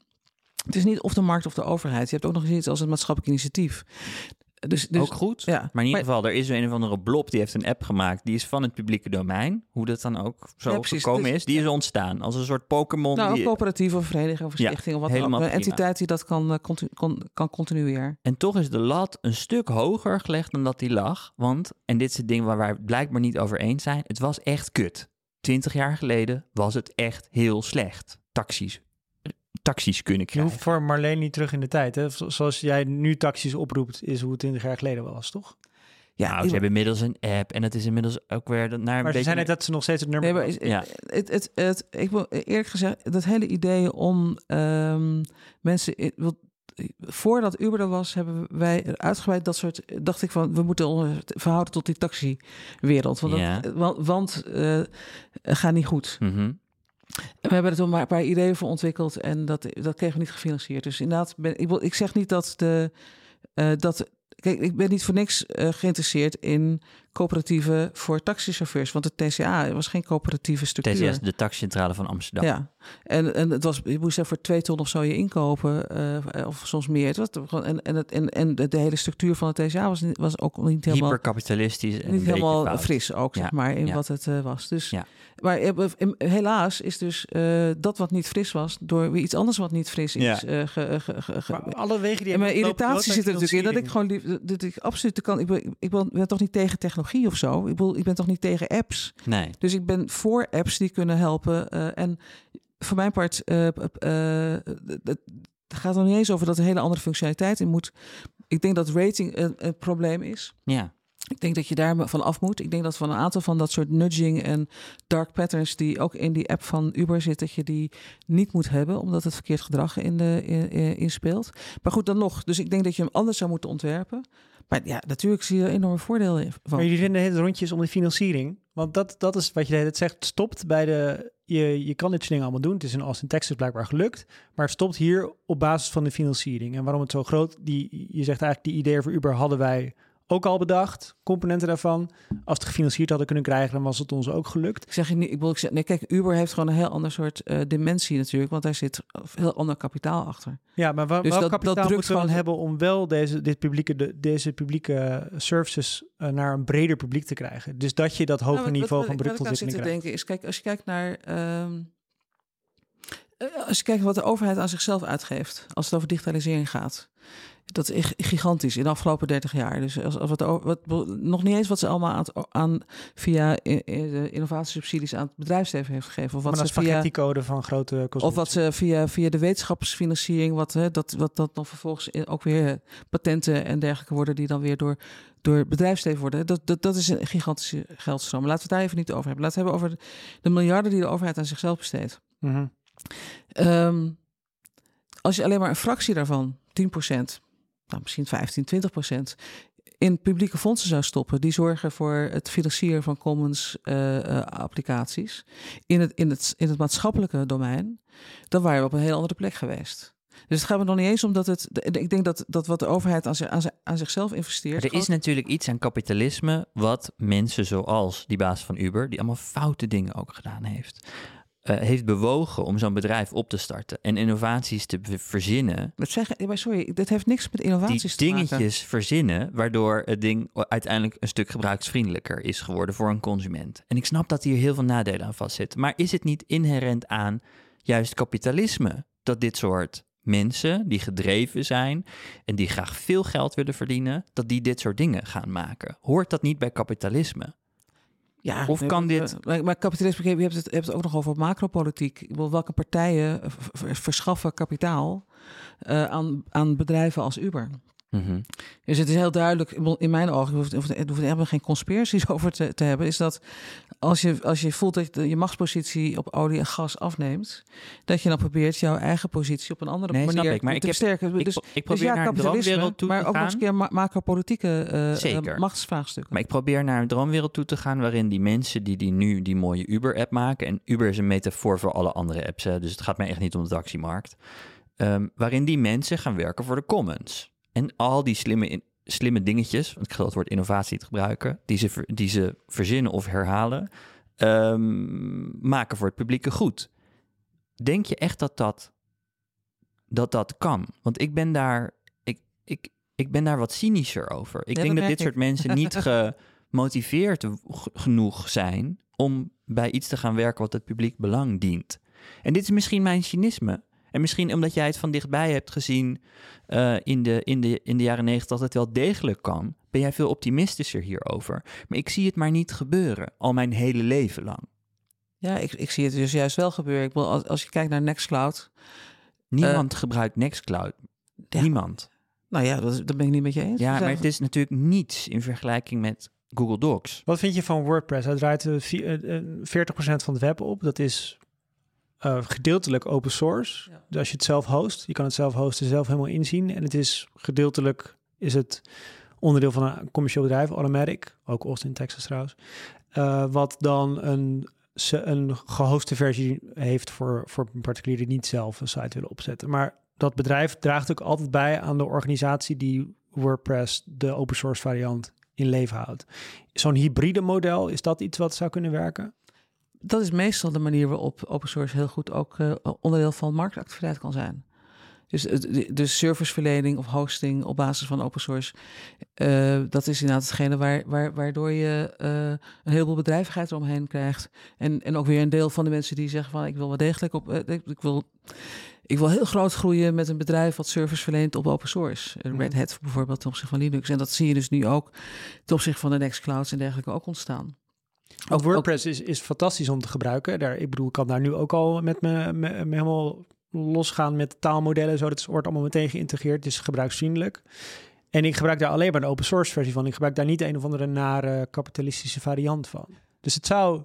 Het is niet of de markt of de overheid. Je hebt ook nog eens iets als het maatschappelijk initiatief. Dus, dus ook goed. Ja, Maar in ieder geval, er is een of andere blob die heeft een app gemaakt. Die is van het publieke domein. Hoe dat dan ook zo Ja, precies. gekomen Dus- is. Die is ontstaan als een soort Pokémon. Nou, een die... coöperatieve of vereniging of stichting of wat dan ook. Een entiteit die dat kan, eh, kon- kan continueren. En toch is de lat een stuk hoger gelegd dan dat die lag. Want, en dit is het ding waar wij het blijkbaar niet over eens zijn. Het was echt kut. Twintig jaar geleden was het echt heel slecht. Taxis. Taxis kunnen Je krijgen. hoeft voor Marleen niet terug in de tijd. Hè? Zo- Zoals jij nu taxis oproept, is hoe het 20 jaar geleden was, toch? Ja, nou, ze hebben inmiddels een app. En het is inmiddels ook weer naar een Maar ze zijn net dat ze nog steeds het nummer... Nee, maar is- Ja. het, het, het, ik wil eerlijk gezegd, dat hele idee om ehm, mensen. in- wil- Voordat Uber er was, hebben wij uitgebreid dat soort. Dacht ik van, we moeten ons verhouden tot die taxiwereld. Want, Ja. dat, want, want eh, gaat niet goed. Mhm. We hebben er toen een paar ideeën voor ontwikkeld en dat, dat kregen we niet gefinancierd. Dus inderdaad, ben, ik, ik zeg niet dat de. eh, dat, kijk, ik ben niet voor niks eh, geïnteresseerd in coöperatieven voor taxichauffeurs. Want de TCA was geen coöperatieve structuur. TCS, de taxicentrale van Amsterdam. Ja, en, en het was, je moest er voor twee ton of zo je inkopen, eh, of soms meer. Het was gewoon- en, en, het, en, en de, de hele structuur van het TCA was, niet, was ook niet helemaal, Hyperkapitalistisch en niet helemaal fout. fris ook, zeg Ja, maar, in ja. wat het eh, was. Dus, Ja. Maar eh, helaas is dus eh, dat wat niet fris was, door weer iets anders wat niet fris is. Ja. ge- ge- ge- ge- Maar alle wegen die en mijn irritatie zit er natuurlijk in dat ik gewoon lief, dat ik absoluut de kan. Ik ben, ik ben, ben toch niet tegen technologie of zo. Ik, bedoel, ik ben toch niet tegen apps. Nee. Dus ik ben voor apps die kunnen helpen. eh, en voor mijn part, eh, eh, het gaat er niet eens over dat er hele andere functionaliteit in moet. Ik denk dat rating een, een probleem is. Ja. Ik denk dat je daar van af moet. Ik denk dat van een aantal van dat soort nudging en dark patterns die ook in die app van Uber zit, dat je die niet moet hebben, omdat het verkeerd gedrag in de, in, in- inspeelt. Maar goed, dan nog. Dus ik denk dat je hem anders zou moeten ontwerpen. Maar ja, natuurlijk zie je enorme voordelen in. Van. Maar jullie vinden het rondjes om de financiering. Want dat, dat is wat je het zegt. Stopt bij de. Je, je kan dit soort dingen allemaal doen. Het is in Austin, Texas blijkbaar gelukt. Maar het stopt hier op basis van de financiering. En waarom het zo groot. Die, je zegt eigenlijk, die ideeën voor Uber hadden wij ook al bedacht. Componenten daarvan. Als het gefinancierd hadden kunnen krijgen, dan was het ons ook gelukt. Ik zeg je niet, ik wil nee, kijk, Uber heeft gewoon een heel ander soort eh, dimensie natuurlijk, want daar zit heel ander kapitaal achter. Ja, maar wa- Dus welk dat- dat kapitaal drukt gewoon- hebben om wel deze, dit publieke, de, deze publieke services eh, naar een breder publiek te krijgen? Dus dat je dat hoger Nou, wat- niveau wat- van wat ik aan zit productontwikkeling te krijgt. denken is, kijk, als je kijkt naar, ehm, eh, als je kijkt wat de overheid aan zichzelf uitgeeft, als het over digitalisering gaat. Dat is gi- gigantisch in de afgelopen 30 jaar. Dus als, als wat, wat, nog niet eens wat ze allemaal aan, aan via i- de innovatiesubsidies aan het bedrijfsleven heeft gegeven. Of wat ze via spaghetti-code van grote Of consultancy. wat ze via, via de wetenschapsfinanciering, wat, hè, dat, wat dat dan vervolgens in- ook weer patenten en dergelijke worden, die dan weer door, door bedrijfsleven worden. Dat, dat, dat is een gigantische geldstroom. Laten we het daar even niet over hebben. Laten we het hebben over de miljarden die de overheid aan zichzelf besteedt. Mhm. Ehm, als je alleen maar een fractie daarvan, 10%, nou misschien 15, 20%, in publieke fondsen zou stoppen, die zorgen voor het financieren van commons eh, eh, applicaties in het, in, het, in het maatschappelijke domein, dan waren we op een heel andere plek geweest. Dus het gaat me nog niet eens om dat het. Ik denk dat, dat wat de overheid aan, zich, aan, zich- aan zichzelf investeert. Maar er is natuurlijk iets aan kapitalisme wat mensen zoals die baas van Uber, die allemaal foute dingen ook gedaan heeft, eh, heeft bewogen om zo'n bedrijf op te starten en innovaties te verzinnen. Dat ja, maar sorry, dit heeft niks met Die innovaties te maken. dingetjes verzinnen, waardoor het ding uiteindelijk een stuk gebruiksvriendelijker is geworden voor een consument. En ik snap dat hier heel veel nadelen aan vastzitten. Maar is het niet inherent aan juist kapitalisme dat dit soort mensen die gedreven zijn en die graag veel geld willen verdienen, dat die dit soort dingen gaan maken? Hoort dat niet bij kapitalisme? Ja, Of kan dit- Maar, maar kapitalisme, je hebt, het, je hebt het ook nog over macropolitiek. Ik welke partijen verschaffen kapitaal eh, aan, aan bedrijven als Uber? Mhm. Dus het is heel duidelijk, in mijn ogen, hoeft, hoeft, hoeft er helemaal geen conspiraties over te, te hebben, is dat als je, als je voelt dat je je machtspositie op olie en gas afneemt, dat je dan probeert jouw eigen positie op een andere Nee, manier ik, maar te ik heb- versterken. Ik, dus, ik dus probeer ja, naar een droomwereld toe maar te ook nog gaan. eens een keer ma macropolitieke Zeker. machtsvraagstukken. Maar ik probeer naar een droomwereld toe te gaan waarin die mensen die, die nu die mooie Uber-app maken, en Uber is een metafoor voor alle andere apps, hè, dus het gaat mij echt niet om de taximarkt, ehm, waarin die mensen gaan werken voor de commons. En al die slimme, in- slimme dingetjes, want ik ga dat woord innovatie te gebruiken, die ze, ver- die ze verzinnen of herhalen, ehm, maken voor het publieke goed. Denk je echt dat dat, dat, dat kan? Want ik ben daar, ik, ik, ik ben daar wat cynischer over. Ik Ja, denk dat dat dit soort mensen niet gemotiveerd genoeg zijn om bij iets te gaan werken wat het publiek belang dient. En dit is misschien mijn cynisme. En misschien omdat jij het van dichtbij hebt gezien eh, in, de, in, de, in de jaren negentig dat het wel degelijk kan, ben jij veel optimistischer hierover. Maar ik zie het maar niet gebeuren, al mijn hele leven lang. Ja, ik, ik zie het dus juist wel gebeuren. Ik bedoel, als, als je kijkt naar Nextcloud, Niemand gebruikt Nextcloud. Ja. Niemand. nou ja, dat, dat ben ik niet met je eens. Ja, maar het is natuurlijk niets in vergelijking met Google Docs. Wat vind je van WordPress? Hij draait eh, vi- eh, eh, 40% van het web op. Dat is eh, gedeeltelijk open source. Ja. Dus als je het zelf host, je kan het zelf hosten, zelf helemaal inzien. En het is gedeeltelijk is het onderdeel van een commercieel bedrijf, Automatic, ook Austin, Texas trouwens. eh, wat dan een, een gehoste versie heeft voor, voor particulieren die niet zelf een site willen opzetten. Maar dat bedrijf draagt ook altijd bij aan de organisatie die WordPress, de open source variant, in leven houdt. Zo'n hybride model, is dat iets wat zou kunnen werken? Dat is meestal de manier waarop open source heel goed ook eh, onderdeel van marktactiviteit kan zijn. Dus de, de serviceverlening of hosting op basis van open source, eh, dat is inderdaad hetgene waar, waar, waardoor je eh, een heleboel bedrijvigheid eromheen krijgt. En, en ook weer een deel van de mensen die zeggen van ik wil wel degelijk op, ik, ik wil, ik wil heel groot groeien met een bedrijf wat service verleent op open source. Eh, Red Mhm. Hat bijvoorbeeld ten opzichte van Linux. En dat zie je dus nu ook ten opzichte van de Nextclouds en dergelijke ook ontstaan. Ook WordPress is, is fantastisch om te gebruiken. Daar, ik bedoel, ik kan daar nu ook al met me, me, me helemaal losgaan met taalmodellen. Zo, dat wordt allemaal meteen geïntegreerd. Is gebruiksvriendelijk. En ik gebruik daar alleen maar de open source versie van. Ik gebruik daar niet een of andere nare kapitalistische variant van. Dus het zou...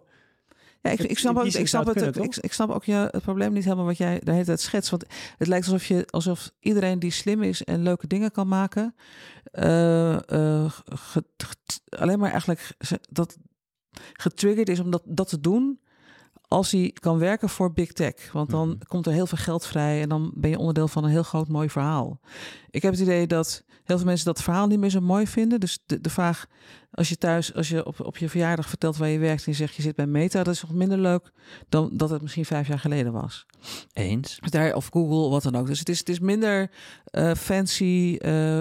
Ja, ik, Het- ik snap, ook, ik, snap het, kunnen, ik, ik snap ook je, het probleem niet helemaal wat jij de hele tijd schetst. Want het lijkt alsof, je, alsof iedereen die slim is en leuke dingen kan maken, eh, eh, alleen maar eigenlijk dat getriggerd is om dat, dat te doen als hij kan werken voor big tech. Want dan Mhm. komt er heel veel geld vrij en dan ben je onderdeel van een heel groot mooi verhaal. Ik heb het idee dat heel veel mensen dat verhaal niet meer zo mooi vinden. Dus de, de vraag, als je thuis, als je op, op je verjaardag vertelt waar je werkt en je zegt je zit bij Meta, dat is nog minder leuk dan dat het misschien vijf jaar geleden was. Eens. Dus daar, of Google, wat dan ook. Dus het is, het is minder eh, fancy eh,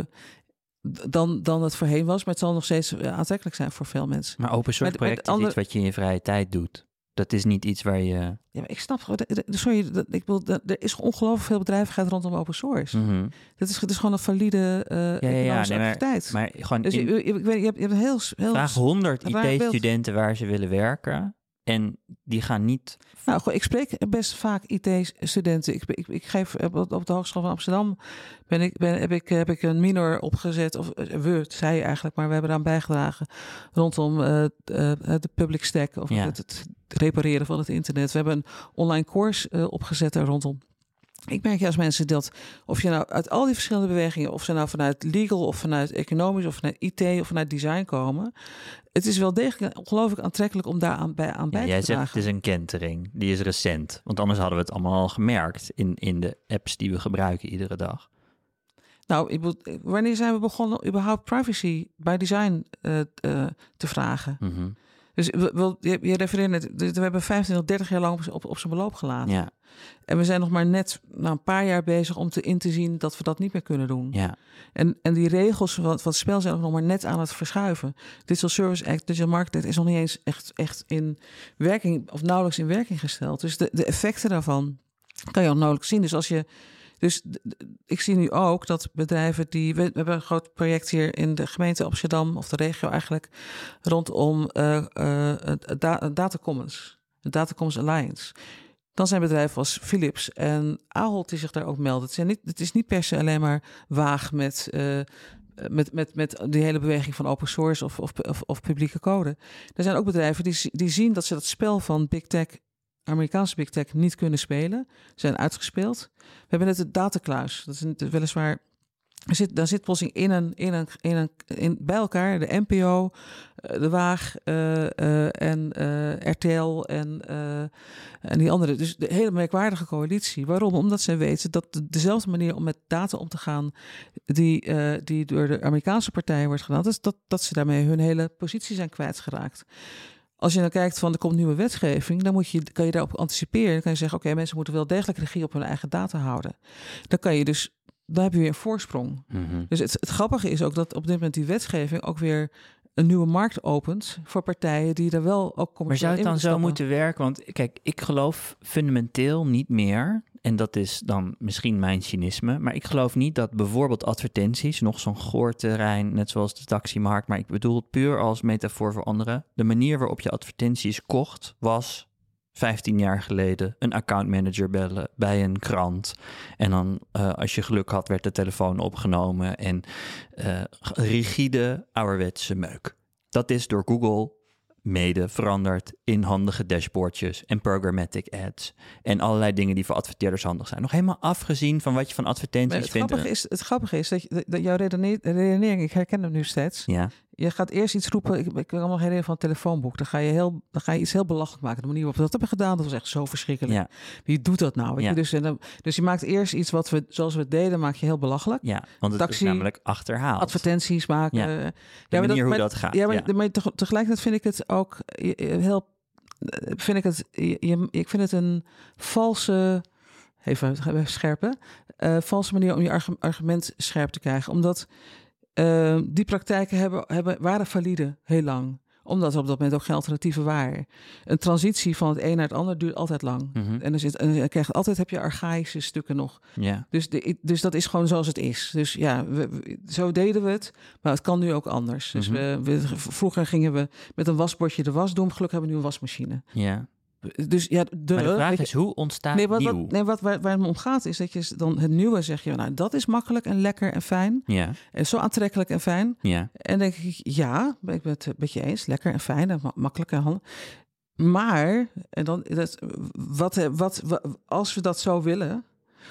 dan, dan het voorheen was, maar het zal nog steeds eh, aantrekkelijk zijn voor veel mensen. Maar open source project is iets wat je in je vrije tijd doet. Dat is niet iets waar je... Ja, maar ik snap gewoon, sorry, dat- ik wil, dat- er is ongelooflijk veel bedrijvigheid rondom open source. Mhm. Dit is, het is gewoon een valide eh ja, ja, nee, maar- activiteit. Maar gewoon dus in- je, je, hebt, je hebt een heel, heel vraag 100 raar beeld. IT-studenten waar ze willen werken. En die gaan niet... Nou, ik spreek best vaak IT-studenten. Ik, ik, ik geef op, de Hogeschool van Amsterdam ben ik, ben, heb, ik, heb ik een minor opgezet. Of eh, we, zij eigenlijk, maar we hebben eraan bijgedragen rondom eh, eh, de public stack of Ja. het, het repareren van het internet. We hebben een online course opgezet daar rondom. Ik merk juist mensen dat, of je nou uit al die verschillende bewegingen, of ze nou vanuit legal of vanuit economisch of vanuit IT of vanuit design komen, het is wel degelijk ongelooflijk aantrekkelijk om daar aan bij, aan bij Ja, te jij dragen. zegt het is een kentering. Die is recent. Want anders hadden we het allemaal al gemerkt in, in de apps die we gebruiken iedere dag. Nou, wanneer zijn we begonnen überhaupt privacy by design eh, eh, te vragen? Mhm. Dus we- wel, je, je refereert net, we hebben 25, 30 jaar lang op, op zijn beloop gelaten. Ja, En we zijn nog maar net nou, een paar jaar bezig om te in te zien dat we dat niet meer kunnen doen. ja, En, en die regels van, van het spel zijn ook nog maar net aan het verschuiven. Digital Service Act, Digital Market Act is nog niet eens echt, echt in werking of nauwelijks in werking gesteld. Dus de, de effecten daarvan kan je ook nauwelijks zien. Dus als je. Dus ik zie nu ook dat bedrijven die. We, hebben een groot project hier in de gemeente Amsterdam, of de regio eigenlijk, rondom da- het Data Commons, de Data Commons Alliance. Dan zijn bedrijven als Philips en Ahold die zich daar ook melden. Het, niet, het is niet per se alleen maar waag met, eh, met, met, met die hele beweging van open source of, of, of, publieke code. Er zijn ook bedrijven die, die zien dat ze dat spel van big tech, Amerikaanse big tech, niet kunnen spelen. Zijn uitgespeeld. We hebben net de datakluis. Dat is weliswaar. Er zit, daar zit plotseling in een, in een, in een, in, bij elkaar de NPO, eh, de Waag eh, eh, en RTL en, en die andere. Dus de hele merkwaardige coalitie. Waarom? Omdat zij weten dat de- dezelfde manier om met data om te gaan, die, die door de Amerikaanse partijen wordt gedaan, dat, dat ze daarmee hun hele positie zijn kwijtgeraakt. Als je dan kijkt van er komt nieuwe wetgeving, dan moet je, kan je daarop anticiperen. Dan kan je zeggen, oké, mensen moeten wel degelijk regie op hun eigen data houden. Dan kan je dus, dan heb je weer een voorsprong. mhm. Dus het, het grappige is ook dat op dit moment die wetgeving ook weer een nieuwe markt opent voor partijen die er wel ook Maar zou het dan zo moeten werken? Want kijk, ik geloof fundamenteel niet meer, en dat is dan misschien mijn cynisme, maar ik geloof niet dat bijvoorbeeld advertenties, nog zo'n goorterrein, net zoals de taximarkt, maar ik bedoel het puur als metafoor voor anderen, de manier waarop je advertenties kocht was 15 jaar geleden een accountmanager bellen bij een krant. En dan, eh, als je geluk had, werd de telefoon opgenomen en eh, rigide ouderwetse meuk. Dat is door Google mede veranderd in handige dashboardjes en programmatic ads en allerlei dingen die voor adverteerders handig zijn. Nog helemaal afgezien van wat je van advertenties het, vindt. grappige is, het grappige is dat, je, dat jouw redenering, ik herken hem nu steeds. Ja, Je gaat eerst iets roepen, ik, ik kan nog herinneren van het telefoonboek. Dan ga, je heel, dan ga je iets heel belachelijk maken. De manier waarop we dat hebben gedaan, dat was echt zo verschrikkelijk. ja, Wie doet dat nou? Weet Ja. je? Dus, en dan, dus je maakt eerst iets wat we, zoals we het deden, maak je heel belachelijk. ja, want het Taxi, is namelijk achterhaald. Advertenties maken. Ja. Ja, de maar manier hoe maar- dat gaat. Ja, maar, ja. maar teg- tegelijkertijd vind ik het ook eh, eh, heel. eh, Vind ik het. Je, ik vind het een valse. Even, even scherpen. valse manier om je argu- argument scherp te krijgen. Omdat eh, die praktijken hebben, hebben, waren valide heel lang. Omdat er op dat moment ook geen alternatieven waren. Een transitie van het een naar het ander duurt altijd lang. Mhm. En er zit, en altijd heb je archaïsche stukken nog. Dus, de, dus dat is gewoon zoals het is. Dus ja, we, we- zo deden we het. Maar het kan nu ook anders. Dus Mhm. we, we, vroeger gingen we met een wasbordje de was doen. Gelukkig hebben we nu een wasmachine. ja. Dus ja, de, Maar de vraag is, hoe ontstaat nee, wat, nieuw? wat, nee, wat, waar, waar het me om gaat is dat je dan het nieuwe zeg je, nou dat is makkelijk en lekker en fijn. Ja, En zo aantrekkelijk en fijn. ja, En denk ik, ja, ben ik het met je eens. Lekker en fijn en ma- makkelijk en handig. Maar, en dan, dat, wat, wat, wat, als we dat zo willen,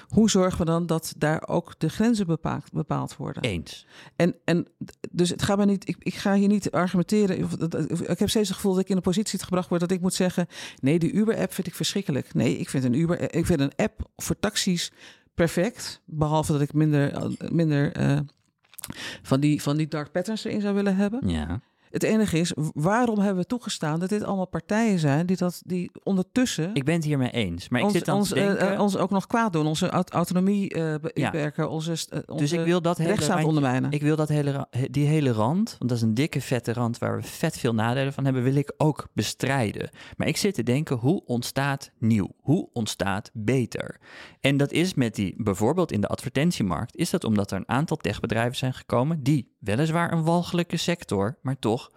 hoe zorgen we dan dat daar ook de grenzen bepaald, bepaald worden? eens. En, en dus het gaat mij niet, ik, ik ga hier niet argumenteren. Of, ik heb steeds het gevoel dat ik in de positie gebracht word dat ik moet zeggen: nee, die Uber-app vind ik verschrikkelijk. Nee, ik vind een Uber, ik vind een app voor taxis perfect. Behalve dat ik minder, minder eh, van, die, van die dark patterns erin zou willen hebben. Ja, Het enige is, waarom hebben we toegestaan dat dit allemaal partijen zijn die dat die ondertussen ik ben het hiermee eens. Maar ik ons, zit dan ons, te eh, denken... eh, ons ook nog kwaad doen, onze aut- autonomie eh Ja. beperken, onze, dus ik wil dat hele ondermijnen. Ik wil dat hele, die hele rand, want dat is een dikke vette rand waar we vet veel nadelen van hebben, wil ik ook bestrijden. Maar ik zit te denken, hoe ontstaat nieuw? Hoe ontstaat beter? En dat is met die, bijvoorbeeld in de advertentiemarkt, is dat omdat er een aantal techbedrijven zijn gekomen die weliswaar een walgelijke sector, maar toch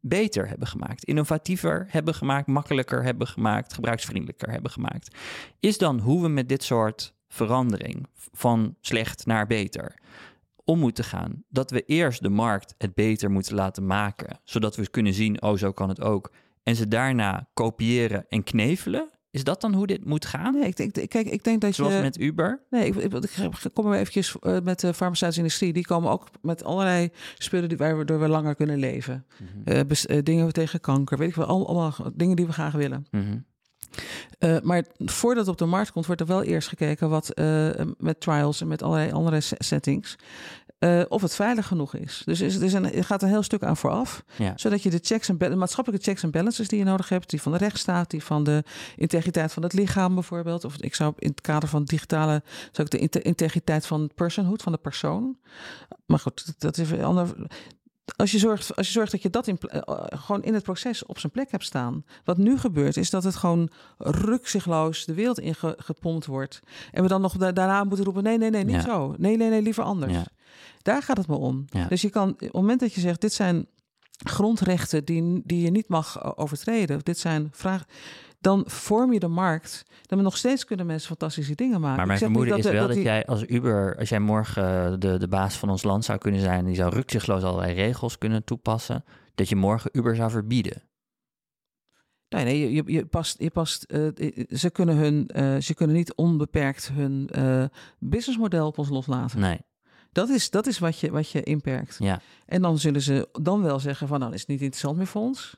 beter hebben gemaakt, innovatiever hebben gemaakt, makkelijker hebben gemaakt, gebruiksvriendelijker hebben gemaakt. Is dan hoe we met dit soort verandering van slecht naar beter om moeten gaan. Dat we eerst de markt het beter moeten laten maken, zodat we kunnen zien, oh zo kan het ook. En ze daarna kopiëren en knevelen. Is dat dan hoe dit moet gaan? Nee, ik denk, kijk, ik denk dat Zoals je... met Uber? Nee, ik, ik, ik kom maar eventjes eh, met de farmaceutische industrie. Die komen ook met allerlei spullen die, waardoor we langer kunnen leven. Bes- eh, dingen tegen kanker, weet ik wel. al- Allemaal dingen die we graag willen. Mhm. Maar voordat het op de markt komt, wordt er wel eerst gekeken wat met trials en met allerlei andere se- settings. Eh, of het veilig genoeg is. Dus is, is een, er gaat een heel stuk aan vooraf. Ja. Zodat je de checks en balances, maatschappelijke checks en balances die je nodig hebt, die van de rechtsstaat, die van de integriteit van het lichaam bijvoorbeeld. Of ik zou in het kader van digitale, zou ik de inte- integriteit van personhood, van de persoon. Maar goed, dat is een ander. Als je, zorgt, als je zorgt dat je dat in, pl- eh, gewoon in het proces op zijn plek hebt staan. Wat nu gebeurt, is dat het gewoon rukzichtloos de wereld ingepompt wordt. En we dan nog da- daarna moeten roepen: nee, nee, nee, niet Ja. zo. Nee, nee, nee, liever anders. Ja. Daar gaat het me om. Ja. Dus je kan, op het moment dat je zegt: dit zijn grondrechten die, die je niet mag o- overtreden, dit zijn vragen. Dan vorm je de markt. Dan nog steeds kunnen mensen fantastische dingen maken. Maar Ik mijn vermoeden is wel dat, die- jij als Uber, als jij morgen eh, de, de baas van ons land zou kunnen zijn, die zou rukzichtloos allerlei regels kunnen toepassen, dat je morgen Uber zou verbieden. Nee, nee, je, je, je past, je past eh, ze, kunnen hun, eh, ze kunnen niet onbeperkt hun eh, businessmodel op ons loslaten. Nee, Dat is, dat is wat, je, wat je inperkt. ja, En dan zullen ze dan wel zeggen van, nou, dat is niet interessant meer voor ons.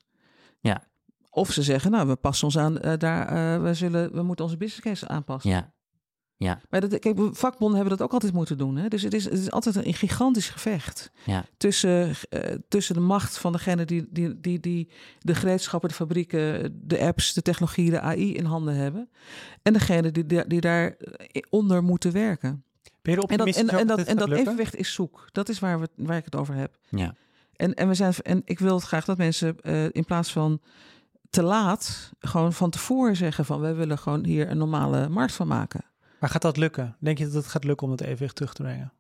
Ja. Of ze zeggen, nou, we passen ons aan, eh, daar, eh, we, zullen, we moeten onze business case aanpassen. ja, ja, Maar dat, kijk, vakbonden hebben dat ook altijd moeten doen. Hè? Dus het is, het is altijd een gigantisch gevecht ja, tussen, eh, tussen de macht van degene die, die, die, die de gereedschappen, de fabrieken, de apps, de technologie, de AI in handen hebben. En degene die, die, die daaronder moeten werken. Ben je er En dat, en, dat en dat evenwicht is zoek. Dat is waar, we, waar ik het over heb. ja. En, en, we zijn, en ik wil het graag dat mensen eh, in plaats van te laat gewoon van tevoren zeggen van wij willen gewoon hier een normale markt van maken. Maar gaat dat lukken? Denk je dat het gaat lukken om het evenwicht terug te brengen?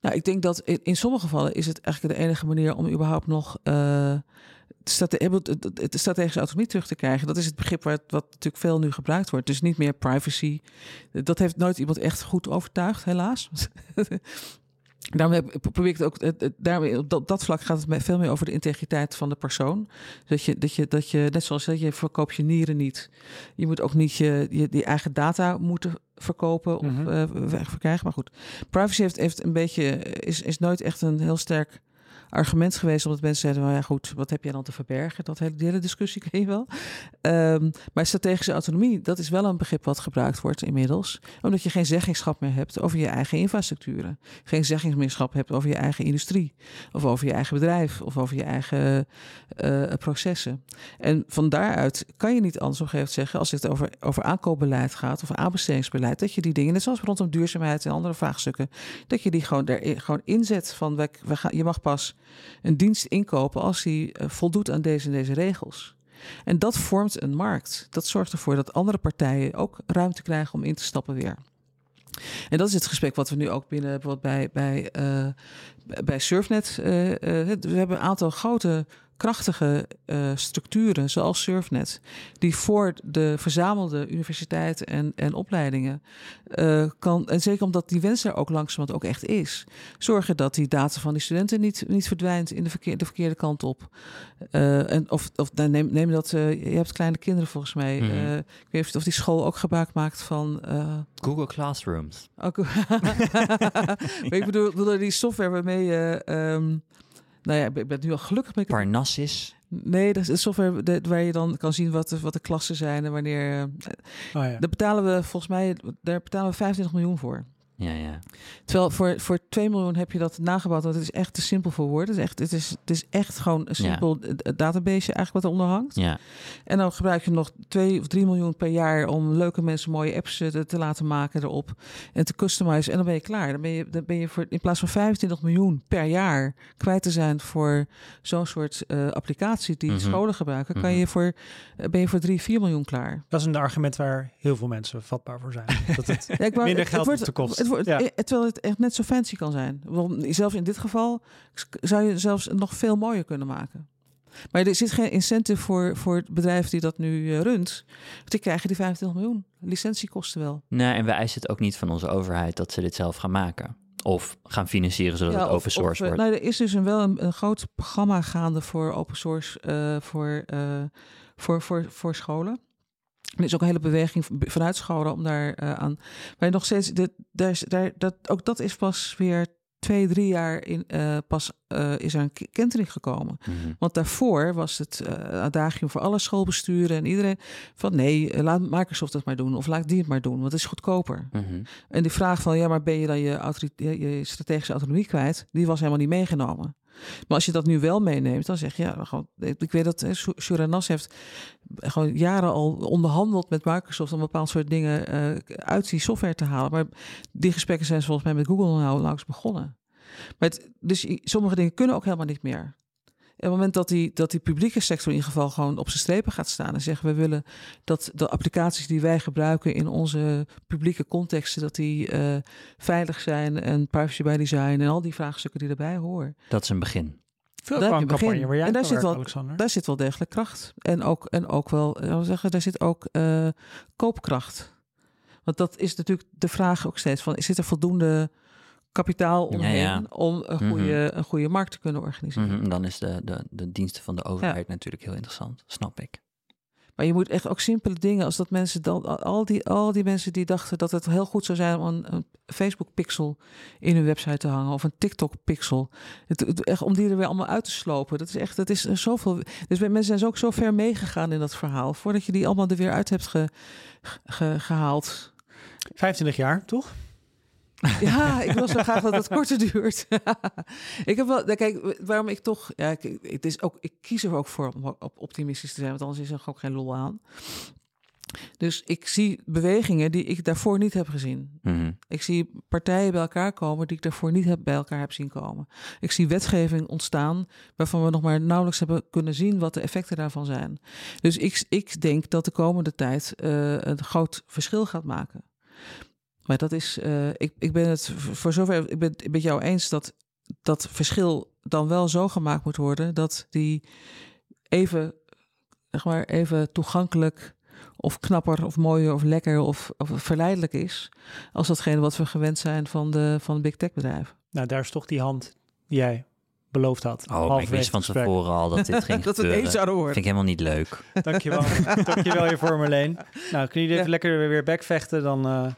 Nou, ik denk dat in, in sommige gevallen is het eigenlijk de enige manier om überhaupt nog het, het, het strategische autonomie terug te krijgen. Dat is het begrip waar wat natuurlijk veel nu gebruikt wordt. Dus niet meer privacy. Dat heeft nooit iemand echt goed overtuigd, helaas. Daarom probeer ik het ook. Daarmee, op dat, dat vlak gaat het mij veel meer over de integriteit van de persoon. Dat je, dat je, dat je net zoals dat je verkoopt je nieren niet. Je moet ook niet je, je die eigen data moeten verkopen of eh, weg verkrijgen. Maar goed, privacy heeft, heeft een beetje is, is nooit echt een heel sterk argument geweest omdat mensen zeiden, nou ja goed, wat heb jij dan te verbergen? Dat hele, hele discussie ken je wel. Ehm, maar strategische autonomie, dat is wel een begrip wat gebruikt wordt inmiddels, omdat je geen zeggingschap meer hebt over je eigen infrastructuren, geen zeggingsmeerschap hebt over je eigen industrie, of over je eigen bedrijf, of over je eigen eh, processen. En van daaruit kan je niet anders op een zeggen, als het over, over aankoopbeleid gaat of aanbestedingsbeleid, dat je die dingen, net zoals rondom duurzaamheid en andere vraagstukken, dat je die gewoon, er, gewoon inzet van we gaan, je mag pas een dienst inkopen als die eh, voldoet aan deze en deze regels. En dat vormt een markt. Dat zorgt ervoor dat andere partijen ook ruimte krijgen om in te stappen weer. En dat is het gesprek wat we nu ook binnen bijvoorbeeld bij, bij, eh, bij Surfnet. eh, we hebben een aantal grote, krachtige eh, structuren, zoals Surfnet, die voor de verzamelde universiteiten en, en opleidingen eh, kan, en zeker omdat die wens er ook langzamerhand ook echt is, zorgen dat die data van die studenten niet, niet verdwijnt in de, verkeer, de verkeerde kant op. Eh, en of, of nou, neem, neem dat, je hebt kleine kinderen volgens mij. Eh, ik weet niet of die school ook gebruik maakt van. Google Classrooms. ook, maar ik bedoel, bedoel die software waarmee je. ehm, nou ja, ik ben- nu al gelukkig met. Parnassus. Nee, dat is software waar je dan kan zien wat de, wat de klassen zijn en wanneer. eh, Oh ja. Daar betalen we volgens mij, daar betalen we 25 miljoen voor. Ja, ja. Terwijl voor, voor 2 miljoen heb je dat nagebouwd. Want het is echt te simpel voor woorden. Het is echt, het is, het is echt gewoon een simpel database eigenlijk wat eronder hangt. Ja, En dan gebruik je nog 2 of 3 miljoen per jaar om leuke mensen mooie apps eh, te, te laten maken erop. En te customizen. En dan ben je klaar. Dan ben je, dan ben je voor, in plaats van 25 miljoen per jaar kwijt te zijn voor zo'n soort eh, applicatie die Mhm. scholen gebruiken, kan Mhm. je voor, eh, ben je voor 3, 4 miljoen klaar. Dat is een argument waar heel veel mensen vatbaar voor zijn. Dat het Ja, ik wou- minder het geld wordt, op de Ja. eh, terwijl het echt net zo fancy kan zijn. Want zelfs in dit geval zou je zelfs nog veel mooier kunnen maken. Maar er zit geen incentive voor, voor het bedrijf die dat nu eh, runt. Want die krijgen die 25 miljoen. Licentiekosten wel. nee, en we eisen het ook niet van onze overheid dat ze dit zelf gaan maken. Of gaan financieren zodat Ja, het open source of, eh, wordt. Nou, er is dus een, wel een, een groot programma gaande voor open source eh, voor, eh, voor, voor, voor scholen. Er is ook een hele beweging vanuit scholen om daar eh, aan. Maar nog steeds, dit, daar, is- daar, dat, ook dat is pas weer twee, drie jaar in, uh, pas uh, is er een kentering gekomen. Mhm. Want daarvoor was het uh, adagium voor alle schoolbesturen en iedereen van nee, laat Microsoft het maar doen of laat die het maar doen, want het is goedkoper. Mhm. En die vraag van ja, maar ben je dan je, je, je strategische autonomie kwijt? Die was helemaal niet meegenomen. Maar als je dat nu wel meeneemt, dan zeg je ja, gewoon, ik weet dat Suranas heeft gewoon jaren al onderhandeld met Microsoft om een bepaald soort dingen uh, uit die software te halen. Maar die gesprekken zijn volgens mij met Google nou langs begonnen. Dus sommige dingen kunnen ook helemaal niet meer. En op het moment dat die, dat die publieke sector in ieder geval gewoon op zijn strepen gaat staan en zeggen we willen dat de applicaties die wij gebruiken in onze publieke contexten, dat die uh, veilig zijn en privacy by design en al die vraagstukken die erbij horen. Dat is een begin. Veel Daar je campagne waar jij En daar zit wel- Alexander. Daar zit wel degelijk kracht. En ook, en ook wel, we zeggen, daar zit ook eh, koopkracht. Want dat is natuurlijk de vraag ook steeds van, zit er voldoende kapitaal omheen ja. om een Mhm. goede, een goede markt te kunnen organiseren? Mhm, Dan is de, de, de diensten van de overheid natuurlijk heel interessant, snap ik. Maar je moet echt ook simpele dingen als dat mensen dan al die, al die mensen die dachten dat het heel goed zou zijn om een, een Facebook pixel in hun website te hangen of een TikTok pixel. Het, het- echt om die er weer allemaal uit te slopen. Dat is echt, dat is zoveel. Dus bij mensen zijn ook zo ver meegegaan in dat verhaal voordat je die allemaal er weer uit hebt ge, ge- gehaald. 25 jaar, toch? Ja, ik wil zo graag dat het korter duurt. ik heb wel, nou, kijk, waarom ik toch, ja, ik, het is ook, ik kies er ook voor om op optimistisch te zijn, want anders is er ook geen lol aan. Dus ik zie bewegingen die ik daarvoor niet heb gezien. Mhm. Ik zie partijen bij elkaar komen die ik daarvoor niet heb, bij elkaar heb zien komen. Ik zie wetgeving ontstaan waarvan we nog maar nauwelijks hebben kunnen zien wat de effecten daarvan zijn. Dus ik, ik denk dat de komende tijd eh, een groot verschil gaat maken. Maar dat is, eh, ik, ik ben het voor zover, ik ben het met jou eens dat dat verschil dan wel zo gemaakt moet worden dat die even, zeg maar, even toegankelijk of knapper of mooier of lekker of, of verleidelijk is als datgene wat we gewend zijn van de, van de big tech bedrijven. Nou, daar is toch die hand die jij beloofd had. Oh, maar ik wist van tevoren al dat dit ging dat het eens zouden Vind worden. ik helemaal niet leuk. Dankjewel. Dankjewel hiervoor, Marleen. Nou, kun je even Ja. lekker weer backvechten, dan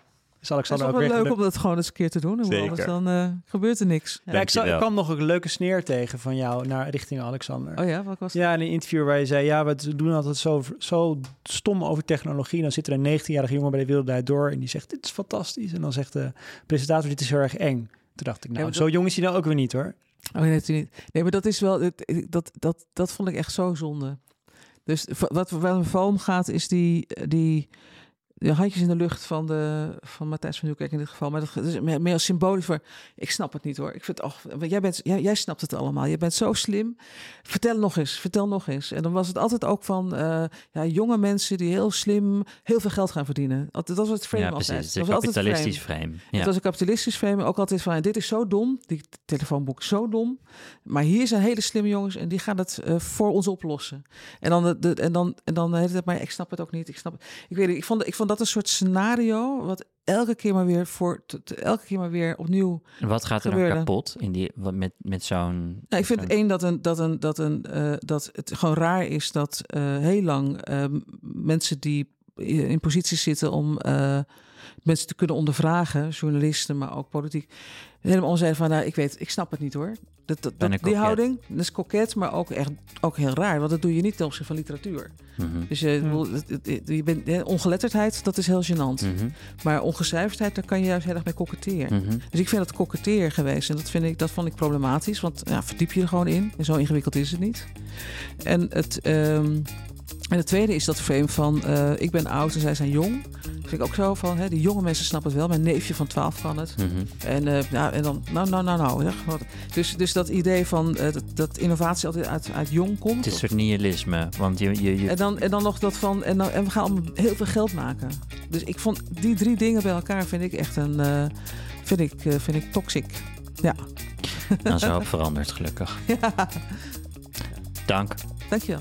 eh, is Het is Alexander ook wel weer leuk om dat gewoon eens een keer te doen. En Zeker. anders dan eh, gebeurt er niks. Ja, ik, zag- ik kwam nog een leuke sneer tegen van jou naar richting Alexander. Oh ja, wat was het? Ja, in een interview waar je zei, ja, we doen altijd zo, zo stom over technologie. Dan zit er een 19-jarige jongen bij de Wereld Draait Door en die zegt, dit is fantastisch. En dan zegt de presentator, dit is heel erg eng. Toen dacht ik, nou, Ja, zo jong is hij dan ook weer niet hoor. Oh nee, niet. Nee, maar dat is wel, dat, dat, dat, dat vond ik echt zo zonde. Dus wat het vooral om gaat, is die, die de handjes in de lucht van, de, van Matthijs van Nieuwkerk in dit geval. Maar dat is meer, als symbolisch voor, ik snap het niet hoor. Ik vind, want jij, bent, jij, jij snapt het allemaal. Je bent zo slim. Vertel nog eens, vertel nog eens. En dan was het altijd ook van eh, ja, jonge mensen die heel slim heel veel geld gaan verdienen. Dat dat was het frame Ja, altijd. precies. Dat Het was altijd het kapitalistisch frame. frame. Het was een kapitalistisch frame. Ook altijd van, dit is zo dom. Die telefoonboek is zo dom. Maar hier zijn hele slimme jongens en die gaan het eh, voor ons oplossen. En dan, de, de- en dan, en dan heet het, maar ik snap het ook niet. Ik snap het. Ik weet niet, ik vond, ik vond dat een soort scenario wat elke keer maar weer voor, elke keer maar weer opnieuw. Wat gaat er dan kapot in die, wat met, met zo'n... Nou, ik vind één dat, een, dat, een, dat, een, eh, dat het gewoon raar is dat eh, heel lang eh, mensen die in posities zitten om mensen te kunnen ondervragen, journalisten, maar ook politiek, helemaal zeiden van, nou, ik weet, ik snap het niet hoor. Dat, dat, Ben dat- ik die koket. houding, dat is koket, maar ook echt ook heel raar, want dat doe je niet ten opzichte van literatuur. Mhm. Dus je, het- het- je bent, eh, ongeletterdheid, dat is heel gênant. Mhm. Maar ongecijferdheid, daar kan je juist heel erg mee koketteren. Mhm. Dus ik vind het koketteer geweest. En dat, vind ik, dat vond ik problematisch. Want ja, verdiep je er gewoon in. En zo ingewikkeld is het niet. En het, ehm, en het tweede is dat frame van... eh, ik ben oud en zij zijn jong. Vind ik ook zo van... Hè, die jonge mensen snappen het wel. Mijn neefje van 12 kan het. Mhm. En, eh, nou, en dan... Nou, nou, nou, nou. Wat, dus, dus dat idee van... eh, dat, dat innovatie altijd uit, uit jong komt. Het is een soort nihilisme, want je... je, je En dan, en dan nog dat van. En, dan, en we gaan allemaal heel veel geld maken. Dus ik vond die drie dingen bij elkaar vind ik echt een. eh, vind, ik, vind ik toxic. Ja, dan zo verandert gelukkig. ja. Dank. Dankjewel.